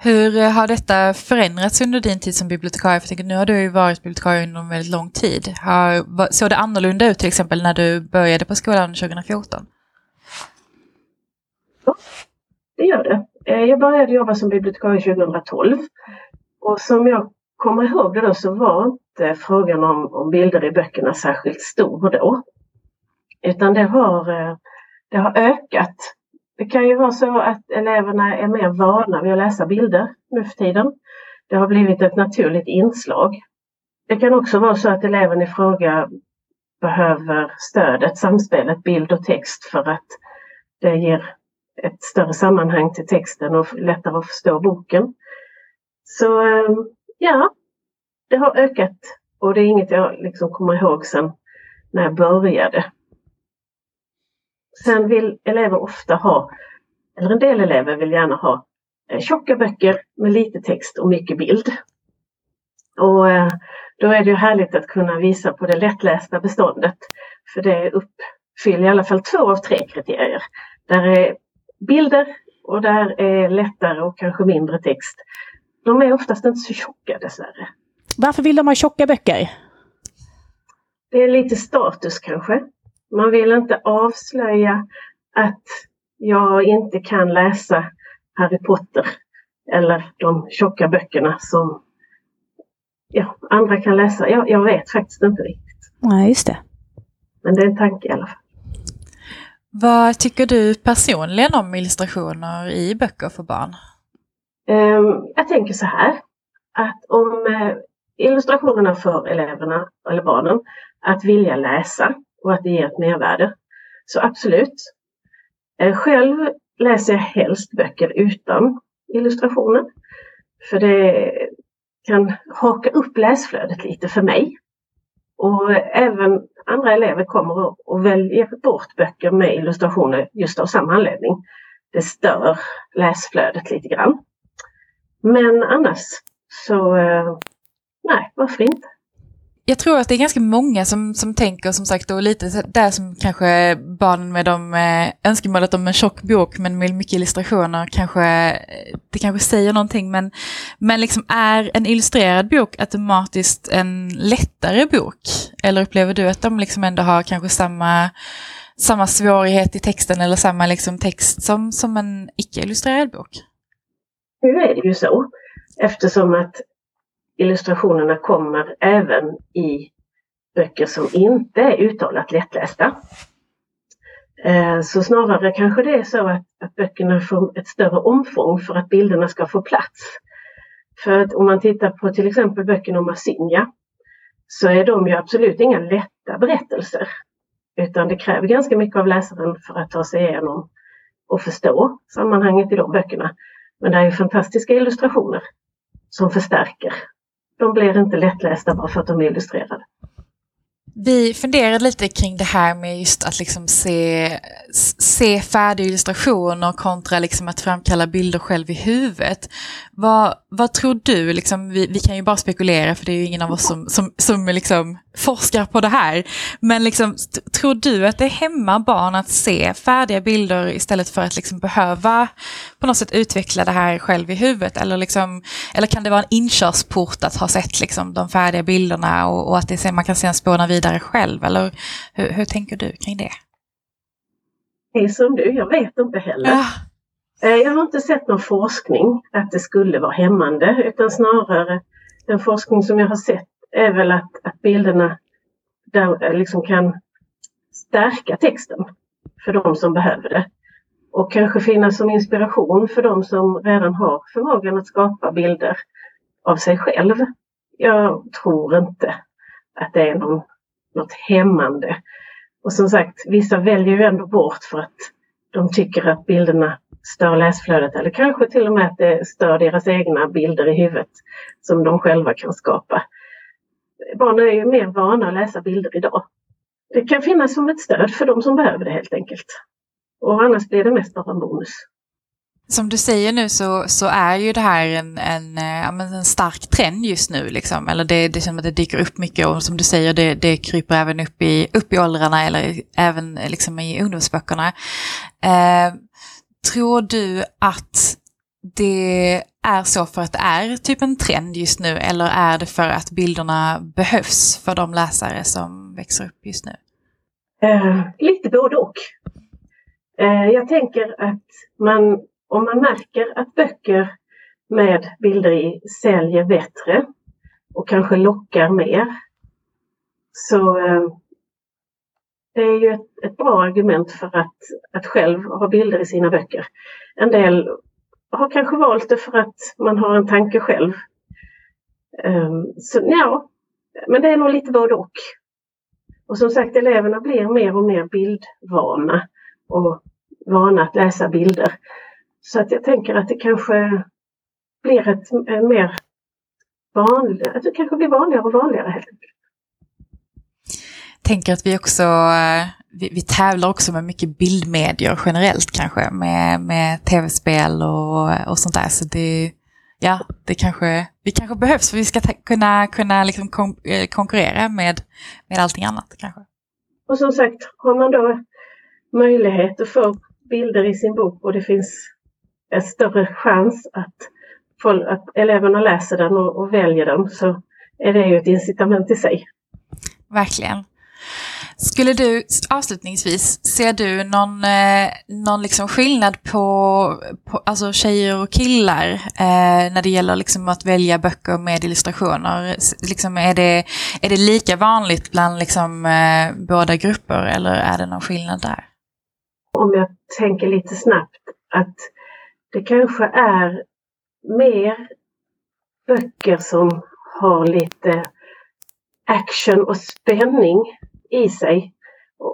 Hur eh, har detta förändrats under din tid som bibliotekarie? För nu har du ju varit bibliotekarie under en väldigt lång tid. Har, såg det annorlunda ut till exempel när du började på skolan 2014? Ja, det gör det. Eh, jag började jobba som bibliotekarie 2012. Och som jag kommer ihåg det då så var inte frågan om, om bilder i böckerna särskilt stor då. Utan det har, eh, det har ökat det kan ju vara så att eleverna är mer vana vid att läsa bilder nu för tiden. Det har blivit ett naturligt inslag. Det kan också vara så att eleven i fråga behöver stödet, samspelet bild och text för att det ger ett större sammanhang till texten och lättare att förstå boken. Så eh, ja, det har ökat och det är inget jag liksom kommer ihåg sedan när jag började. Sen vill elever ofta ha, eller en del elever vill gärna ha eh, tjocka böcker med lite text och mycket bild. Och eh, då är det ju härligt att kunna visa på det lättlästa beståndet. För det uppfyller i alla fall två av tre kriterier. Där är bilder och där är lättare och kanske mindre text. De är oftast inte så tjocka dessvärre. Varför vill de ha tjocka böcker? Det är lite status kanske. Man vill inte avslöja att jag inte kan läsa Harry Potter eller de tjocka böckerna som ja, andra kan läsa. Jag, jag vet faktiskt inte riktigt. Nej, just det. Men det är en tanke i alla fall. Vad tycker du personligen om illustrationer i böcker för barn? Um, jag tänker så här att om uh, illustrationerna för eleverna eller barnen att vilja läsa och att det ger ett mervärde. Så absolut. Eh, själv läser jag helst böcker utan illustrationer. För det kan haka upp läsflödet lite för mig. Och även andra elever kommer och väljer bort böcker med illustrationer just av samma anledning. Det stör läsflödet lite grann. Men annars så, eh, nej, varför inte? Jag tror att det är ganska många som, som tänker som sagt och lite där som kanske barnen med de eh, önskemålet om en tjock bok men med mycket illustrationer kanske, eh, det kanske säger någonting men, men liksom är en illustrerad bok automatiskt en lättare bok? Eller upplever du att de liksom ändå har kanske samma, samma svårighet i texten eller samma liksom text som, som en icke-illustrerad bok? Nu är det ju så eftersom att illustrationerna kommer även i böcker som inte är uttalat lättlästa. Eh, så snarare kanske det är så att, att böckerna får ett större omfång för att bilderna ska få plats. För att om man tittar på till exempel böckerna om Asinja så är de ju absolut inga lätta berättelser. Utan det kräver ganska mycket av läsaren för att ta sig igenom och förstå sammanhanget i de böckerna. Men det är ju fantastiska illustrationer som förstärker. De blir inte lättlästa bara för att de är illustrerade. Vi funderade lite kring det här med just att liksom se, se färdiga illustrationer kontra liksom att framkalla bilder själv i huvudet. Vad, vad tror du, liksom, vi, vi kan ju bara spekulera för det är ju ingen av oss som, som, som liksom forskar på det här. Men liksom, tror du att det hämmar barn att se färdiga bilder istället för att liksom behöva på något sätt utveckla det här själv i huvudet? Eller, liksom, eller kan det vara en inkörsport att ha sett liksom de färdiga bilderna och, och att det, man kan sedan spåna vidare själv? Eller hur, hur tänker du kring det? Det är som du, jag vet inte heller. Ja. Eh, jag har inte sett någon forskning att det skulle vara hämmande utan snarare den forskning som jag har sett är väl att, att bilderna där eh, liksom kan stärka texten för de som behöver det. Och kanske finnas som inspiration för de som redan har förmågan att skapa bilder av sig själv. Jag tror inte att det är någon, något hämmande. Och som sagt, vissa väljer ju ändå bort för att de tycker att bilderna stör läsflödet eller kanske till och med att det stör deras egna bilder i huvudet som de själva kan skapa. Barnen är ju mer vana att läsa bilder idag. Det kan finnas som ett stöd för de som behöver det helt enkelt. Och annars blir det mest bara en bonus. Som du säger nu så, så är ju det här en, en, eh, en stark trend just nu. Liksom. Eller det, det känns som att det dyker upp mycket och som du säger det, det kryper även upp i, upp i åldrarna eller även eh, liksom i ungdomsböckerna. Eh, tror du att det är så för att det är typ en trend just nu eller är det för att bilderna behövs för de läsare som växer upp just nu? Eh, lite både och. Eh, jag tänker att man, om man märker att böcker med bilder i säljer bättre och kanske lockar mer så eh, det är ju ett, ett, bra argument för att, att själv ha bilder i sina böcker. En del har kanske valt det för att man har en tanke själv. Ehm, så ja, men det är nog lite både och. Och som sagt, eleverna blir mer och mer bildvana och vana att läsa bilder. Så att jag tänker att det kanske blir ett, en mer vanligt, att det kanske blir vanligare och vanligare helt enkelt tänker att vi också, eh, vi, vi tävlar också med mycket bildmedier generellt kanske, med, med tv-spel och, och sånt där. Så det, ja, det kanske, vi kanske behövs för vi ska kunna, kunna liksom kon eh, konkurrera med, med allting annat kanske. Och som sagt, har man då möjlighet att få bilder i sin bok och det finns en större chans att, folk, att eleverna läser den och, och väljer den så är det ju ett incitament i sig. Verkligen. Skulle du avslutningsvis, ser du någon, eh, någon liksom skillnad på, på alltså tjejer och killar eh, när det gäller liksom att välja böcker med illustrationer? Liksom är, det, är det lika vanligt bland liksom, eh, båda grupper eller är det någon skillnad där? Om jag tänker lite snabbt att det kanske är mer böcker som har lite action och spänning i sig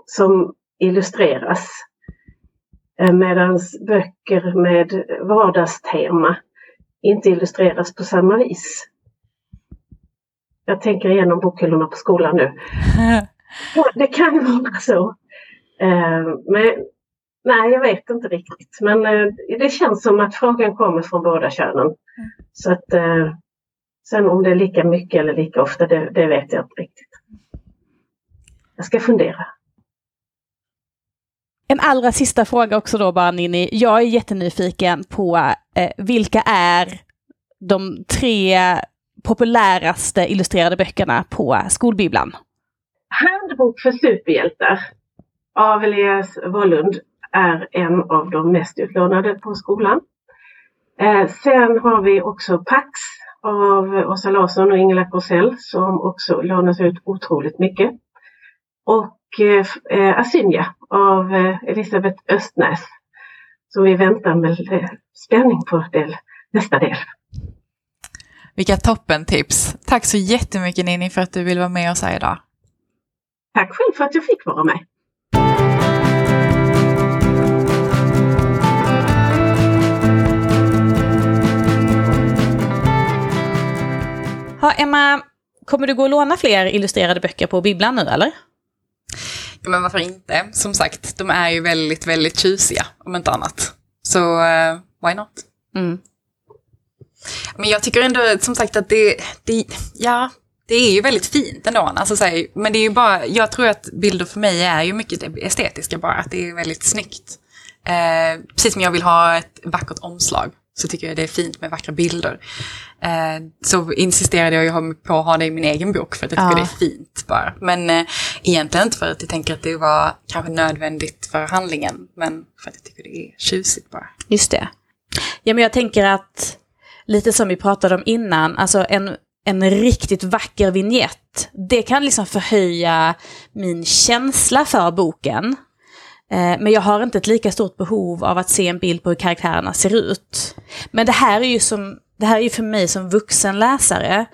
som illustreras. Eh, Medan böcker med vardagstema inte illustreras på samma vis. Jag tänker igenom bokhyllorna på skolan nu. *laughs* Det kan vara så. Eh, men nej, jag vet inte riktigt. Men eh, det känns som att frågan kommer från båda könen. Så att sen om det är lika mycket eller lika ofta, det, det vet jag inte riktigt. Jag ska fundera. En allra sista fråga också då bara Ninni. Jag är jättenyfiken på eh, vilka är de tre populäraste illustrerade böckerna på skolbibblan? Handbok för superhjältar av Elias Wollund är en av de mest utlånade på skolan. Eh, sen har vi också Pax av Åsa Larsson och Ingela Korsell som också lånas ut otroligt mycket. Och eh, Asynja av eh, Elisabeth Östnäs. Så vi väntar med eh, spänning på del, nästa del. Vilka toppentips! Tack så jättemycket Ninni för att du vill vara med oss här idag. Tack själv för att jag fick vara med. Ha, Emma, kommer du gå och låna fler illustrerade böcker på bibblan nu eller? Ja, men varför inte? Som sagt, de är ju väldigt, väldigt tjusiga, om inte annat. Så uh, why not? Mm. Men jag tycker ändå, som sagt, att det, det ja, det är ju väldigt fint ändå. Alltså, så här, men det är ju bara, jag tror att bilder för mig är ju mycket estetiska bara, att det är väldigt snyggt. Eh, precis som jag vill ha ett vackert omslag så tycker jag det är fint med vackra bilder. Eh, så insisterade jag på att ha det i min egen bok för att jag tycker ja. det är fint bara. Men eh, egentligen inte för att jag tänker att det var kanske nödvändigt för handlingen, men för att jag tycker det är tjusigt bara. Just det. Ja men jag tänker att lite som vi pratade om innan, alltså en, en riktigt vacker vignett, det kan liksom förhöja min känsla för boken. Eh, men jag har inte ett lika stort behov av att se en bild på hur karaktärerna ser ut. Men det här är ju, som, det här är ju för mig som vuxen läsare.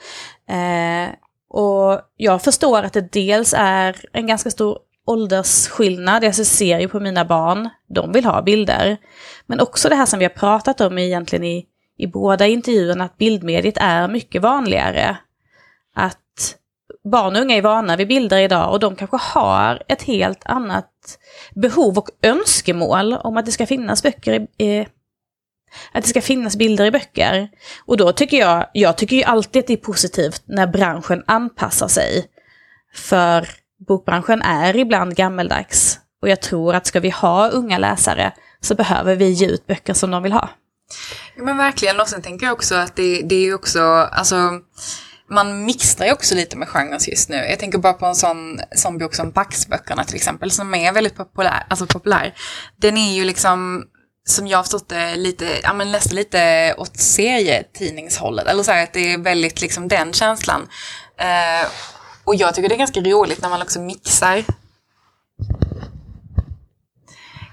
Eh, och jag förstår att det dels är en ganska stor åldersskillnad. Jag ser ju på mina barn, de vill ha bilder. Men också det här som vi har pratat om egentligen i, i båda intervjuerna, att bildmediet är mycket vanligare. Att barn och unga är vana vid bilder idag och de kanske har ett helt annat behov och önskemål om att det ska finnas böcker i, att det ska finnas bilder i böcker. Och då tycker jag, jag tycker ju alltid att det är positivt när branschen anpassar sig. För bokbranschen är ibland gammeldags. Och jag tror att ska vi ha unga läsare så behöver vi ge ut böcker som de vill ha. Ja, men verkligen, och sen tänker jag också att det, det är också, alltså man mixtrar ju också lite med genrer just nu. Jag tänker bara på en sån, sån bok som Baxböckerna till exempel, som är väldigt populär. Alltså populär. Den är ju liksom, som jag har förstått det, lite, ja men nästan lite åt serietidningshållet. Eller så här, att det är väldigt liksom den känslan. Eh, och jag tycker det är ganska roligt när man också mixar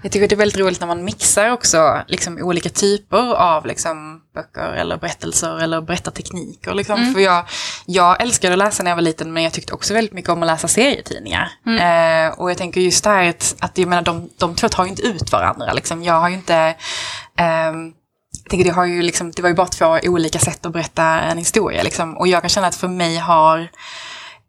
jag tycker det är väldigt roligt när man mixar också liksom, olika typer av liksom, böcker eller berättelser eller berättartekniker. Liksom. Mm. För jag, jag älskade att läsa när jag var liten men jag tyckte också väldigt mycket om att läsa serietidningar. Mm. Eh, och jag tänker just det här att, att jag menar, de, de två tar ju inte ut varandra. Liksom. Jag har ju inte... Eh, jag tänker det, har ju liksom, det var ju bara två olika sätt att berätta en historia. Liksom. Och jag kan känna att för mig har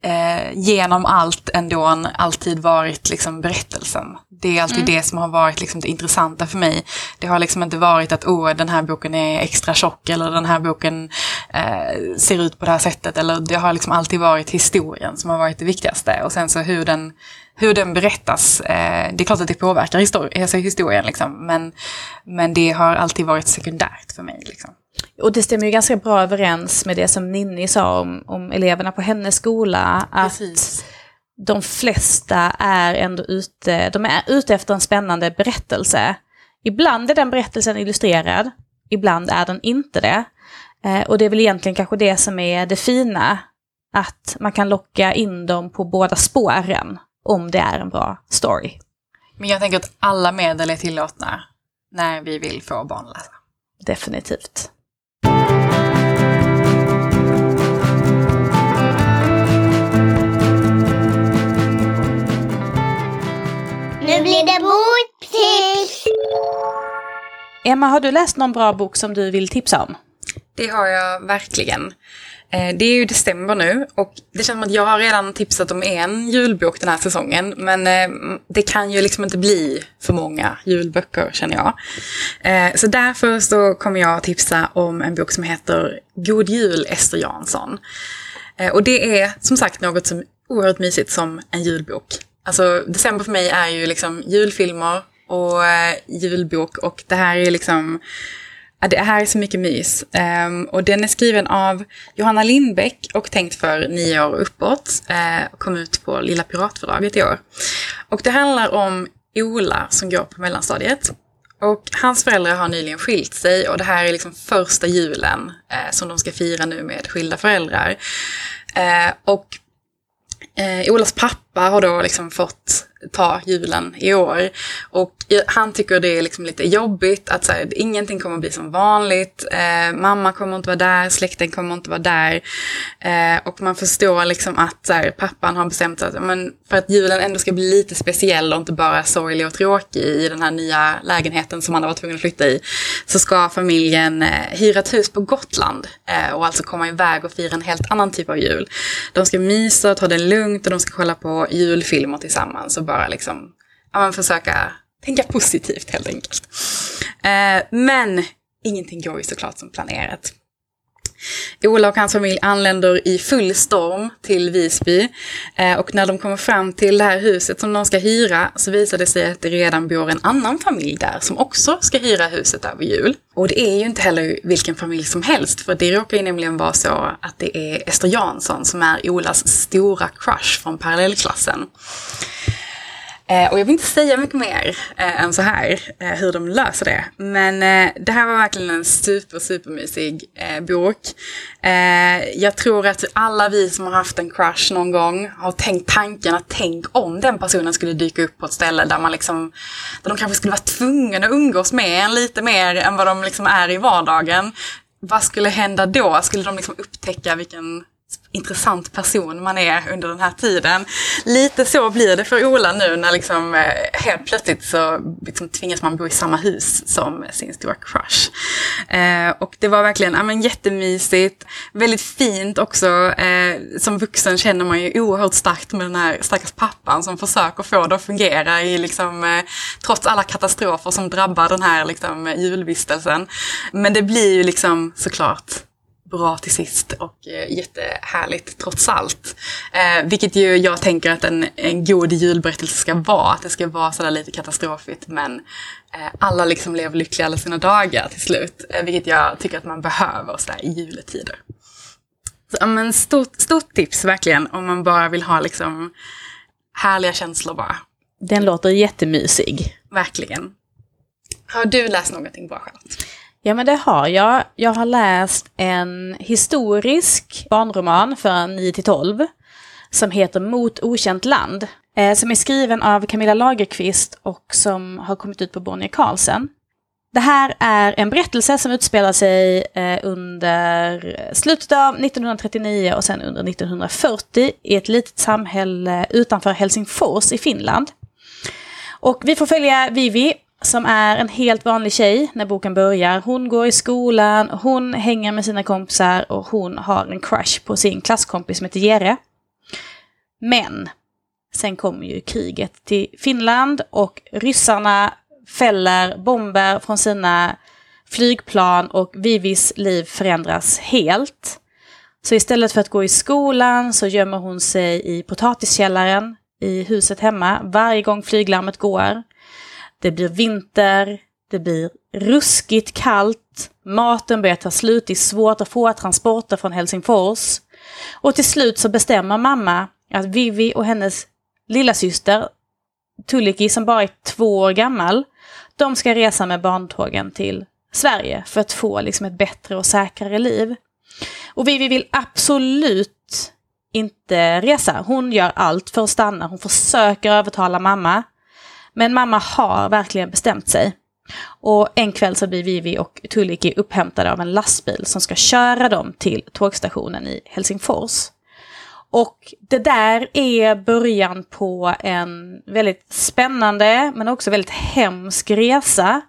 eh, genom allt ändå alltid varit liksom berättelsen. Det är alltid mm. det som har varit liksom det intressanta för mig. Det har liksom inte varit att oh, den här boken är extra tjock eller den här boken eh, ser ut på det här sättet. Eller det har liksom alltid varit historien som har varit det viktigaste. Och sen så hur den, hur den berättas, eh, det är klart att det påverkar histori alltså historien, liksom, men, men det har alltid varit sekundärt för mig. Liksom. Och det stämmer ju ganska bra överens med det som Ninni sa om, om eleverna på hennes skola. Att Precis. de flesta är ändå ute, de är ute efter en spännande berättelse. Ibland är den berättelsen illustrerad, ibland är den inte det. Eh, och det är väl egentligen kanske det som är det fina. Att man kan locka in dem på båda spåren om det är en bra story. Men jag tänker att alla medel är tillåtna när vi vill få barn att läsa. Definitivt. Nu blir det boktips! Emma, har du läst någon bra bok som du vill tipsa om? Det har jag verkligen. Eh, det är ju december nu och det känns som att jag har redan tipsat om en julbok den här säsongen. Men eh, det kan ju liksom inte bli för många julböcker känner jag. Eh, så därför så kommer jag att tipsa om en bok som heter God Jul Ester Jansson. Och det är som sagt något som är oerhört mysigt som en julbok. Alltså december för mig är ju liksom julfilmer och eh, julbok och det här är liksom Ja, det här är så mycket mys. Um, och den är skriven av Johanna Lindbäck och tänkt för nio år uppåt. Uh, kom ut på Lilla Piratförlaget i år. Och det handlar om Ola som går på mellanstadiet. Och hans föräldrar har nyligen skilt sig och det här är liksom första julen eh, som de ska fira nu med skilda föräldrar. Eh, och eh, Olas pappa har då liksom fått ta julen i år. Och han tycker det är liksom lite jobbigt att så här, ingenting kommer att bli som vanligt. Eh, mamma kommer inte vara där, släkten kommer inte vara där. Eh, och man förstår liksom att så här, pappan har bestämt sig att men, för att julen ändå ska bli lite speciell och inte bara sorglig och tråkig i den här nya lägenheten som han har varit tvungen att flytta i. Så ska familjen eh, hyra ett hus på Gotland eh, och alltså komma iväg och fira en helt annan typ av jul. De ska mysa och ta det lugnt och de ska kolla på julfilmer tillsammans bara liksom, ja, man försöka tänka positivt helt enkelt. Eh, men ingenting går ju såklart som planerat. Ola och hans familj anländer i full storm till Visby. Eh, och när de kommer fram till det här huset som de ska hyra så visar det sig att det redan bor en annan familj där som också ska hyra huset över jul. Och det är ju inte heller vilken familj som helst för det råkar ju nämligen vara så att det är Ester Jansson som är Olas stora crush från parallellklassen. Eh, och jag vill inte säga mycket mer eh, än så här, eh, hur de löser det. Men eh, det här var verkligen en super, supermysig eh, bok. Eh, jag tror att alla vi som har haft en crush någon gång har tänkt tanken att tänk om den personen skulle dyka upp på ett ställe där man liksom, där de kanske skulle vara tvungna att umgås med en lite mer än vad de liksom är i vardagen. Vad skulle hända då? Skulle de liksom upptäcka vilken intressant person man är under den här tiden. Lite så blir det för Ola nu när liksom eh, helt plötsligt så liksom tvingas man bo i samma hus som sin stora crush. Eh, och det var verkligen ja, men, jättemysigt, väldigt fint också. Eh, som vuxen känner man ju oerhört starkt med den här stackars pappan som försöker få det att fungera i liksom, eh, trots alla katastrofer som drabbar den här liksom, julvistelsen. Men det blir ju liksom såklart bra till sist och eh, jättehärligt trots allt. Eh, vilket ju jag tänker att en, en god julberättelse ska vara. Att det ska vara sådär lite katastrofigt men eh, alla liksom lever lyckliga alla sina dagar till slut. Eh, vilket jag tycker att man behöver sådär i juletider. Så, men stort, stort tips verkligen om man bara vill ha liksom härliga känslor bara. Den låter jättemysig. Verkligen. Har du läst någonting bra Charlotte? Ja men det har jag. Jag har läst en historisk barnroman för 9-12 som heter Mot okänt land. Eh, som är skriven av Camilla Lagerqvist och som har kommit ut på Bonnier Carlsen. Det här är en berättelse som utspelar sig eh, under slutet av 1939 och sen under 1940 i ett litet samhälle utanför Helsingfors i Finland. Och vi får följa Vivi som är en helt vanlig tjej när boken börjar. Hon går i skolan, hon hänger med sina kompisar och hon har en crush på sin klasskompis som heter Jere. Men sen kommer ju kriget till Finland och ryssarna fäller bomber från sina flygplan och Vivis liv förändras helt. Så istället för att gå i skolan så gömmer hon sig i potatiskällaren i huset hemma varje gång flyglarmet går. Det blir vinter, det blir ruskigt kallt, maten börjar ta slut, det är svårt att få transporter från Helsingfors. Och till slut så bestämmer mamma att Vivi och hennes lilla syster Tuliki som bara är två år gammal, de ska resa med barntågen till Sverige för att få liksom ett bättre och säkrare liv. Och Vivi vill absolut inte resa. Hon gör allt för att stanna. Hon försöker övertala mamma. Men mamma har verkligen bestämt sig. Och en kväll så blir Vivi och Tuliki upphämtade av en lastbil som ska köra dem till tågstationen i Helsingfors. Och det där är början på en väldigt spännande men också väldigt hemsk resa.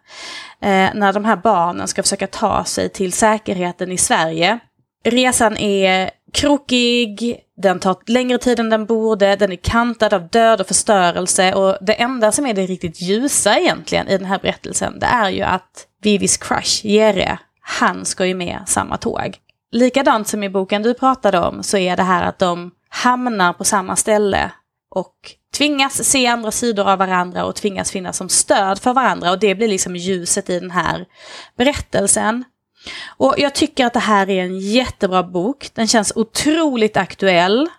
Eh, när de här barnen ska försöka ta sig till säkerheten i Sverige. Resan är krokig, den tar längre tid än den borde, den är kantad av död och förstörelse och det enda som är det riktigt ljusa egentligen i den här berättelsen det är ju att Vivis crush, Jere, han ska ju med samma tåg. Likadant som i boken du pratade om så är det här att de hamnar på samma ställe och tvingas se andra sidor av varandra och tvingas finnas som stöd för varandra och det blir liksom ljuset i den här berättelsen. Och jag tycker att det här är en jättebra bok. Den känns otroligt aktuell.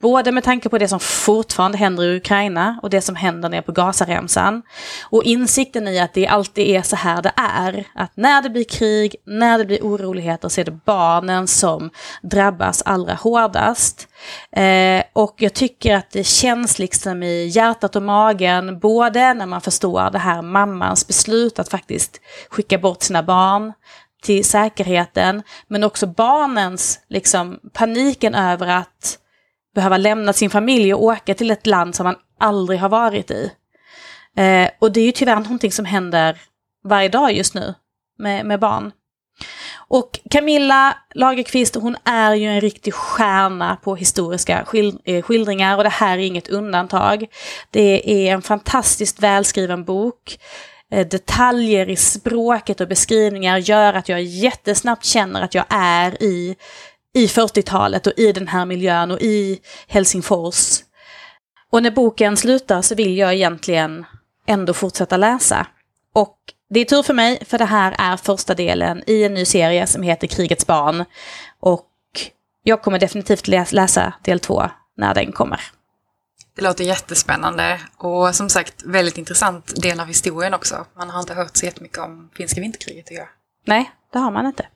Både med tanke på det som fortfarande händer i Ukraina och det som händer nere på Gazaremsan. Och insikten i att det alltid är så här det är. Att när det blir krig, när det blir oroligheter så är det barnen som drabbas allra hårdast. Eh, och jag tycker att det känns liksom i hjärtat och magen, både när man förstår det här mammans beslut att faktiskt skicka bort sina barn till säkerheten, men också barnens liksom paniken över att behöva lämna sin familj och åka till ett land som man aldrig har varit i. Eh, och det är ju tyvärr någonting som händer varje dag just nu med, med barn. Och Camilla Lagerqvist, hon är ju en riktig stjärna på historiska eh, skildringar och det här är inget undantag. Det är en fantastiskt välskriven bok. Eh, detaljer i språket och beskrivningar gör att jag jättesnabbt känner att jag är i i 40-talet och i den här miljön och i Helsingfors. Och när boken slutar så vill jag egentligen ändå fortsätta läsa. Och det är tur för mig, för det här är första delen i en ny serie som heter Krigets barn. Och jag kommer definitivt läsa del två när den kommer. Det låter jättespännande och som sagt väldigt intressant del av historien också. Man har inte hört så jättemycket om finska vinterkriget tycker jag. Nej, det har man inte.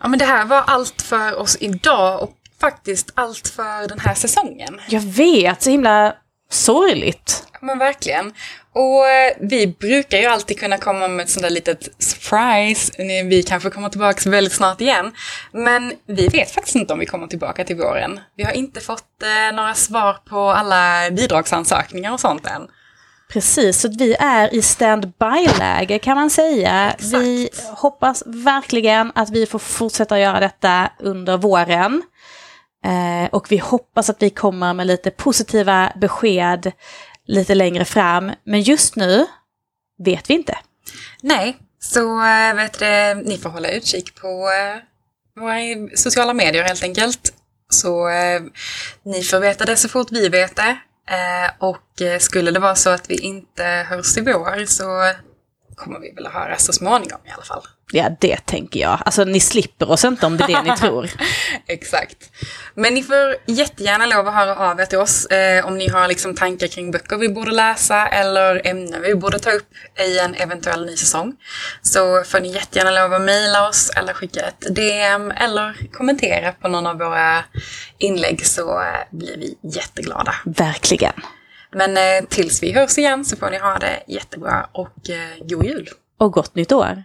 Ja, men det här var allt för oss idag och faktiskt allt för den här säsongen. Jag vet, så himla sorgligt. Ja, men verkligen. Och eh, vi brukar ju alltid kunna komma med ett sånt där litet surprise. Vi kanske kommer tillbaka väldigt snart igen. Men vi vet faktiskt inte om vi kommer tillbaka till våren. Vi har inte fått eh, några svar på alla bidragsansökningar och sånt än. Precis, så vi är i stand-by-läge kan man säga. Exakt. Vi hoppas verkligen att vi får fortsätta göra detta under våren. Eh, och vi hoppas att vi kommer med lite positiva besked lite längre fram. Men just nu vet vi inte. Nej, så eh, vet du, ni får hålla utkik på eh, våra sociala medier helt enkelt. Så eh, ni får veta det så fort vi vet det. Och skulle det vara så att vi inte hörs i vår så kommer vi väl att höra så småningom i alla fall. Ja, det tänker jag. Alltså ni slipper oss inte om det är det ni *laughs* tror. Exakt. Men ni får jättegärna lov att höra av er till oss eh, om ni har liksom tankar kring böcker vi borde läsa eller ämnen vi borde ta upp i en eventuell ny säsong. Så får ni jättegärna lov att mejla oss eller skicka ett DM eller kommentera på någon av våra inlägg så eh, blir vi jätteglada. Verkligen. Men eh, tills vi hörs igen så får ni ha det jättebra och eh, god jul. Och gott nytt år.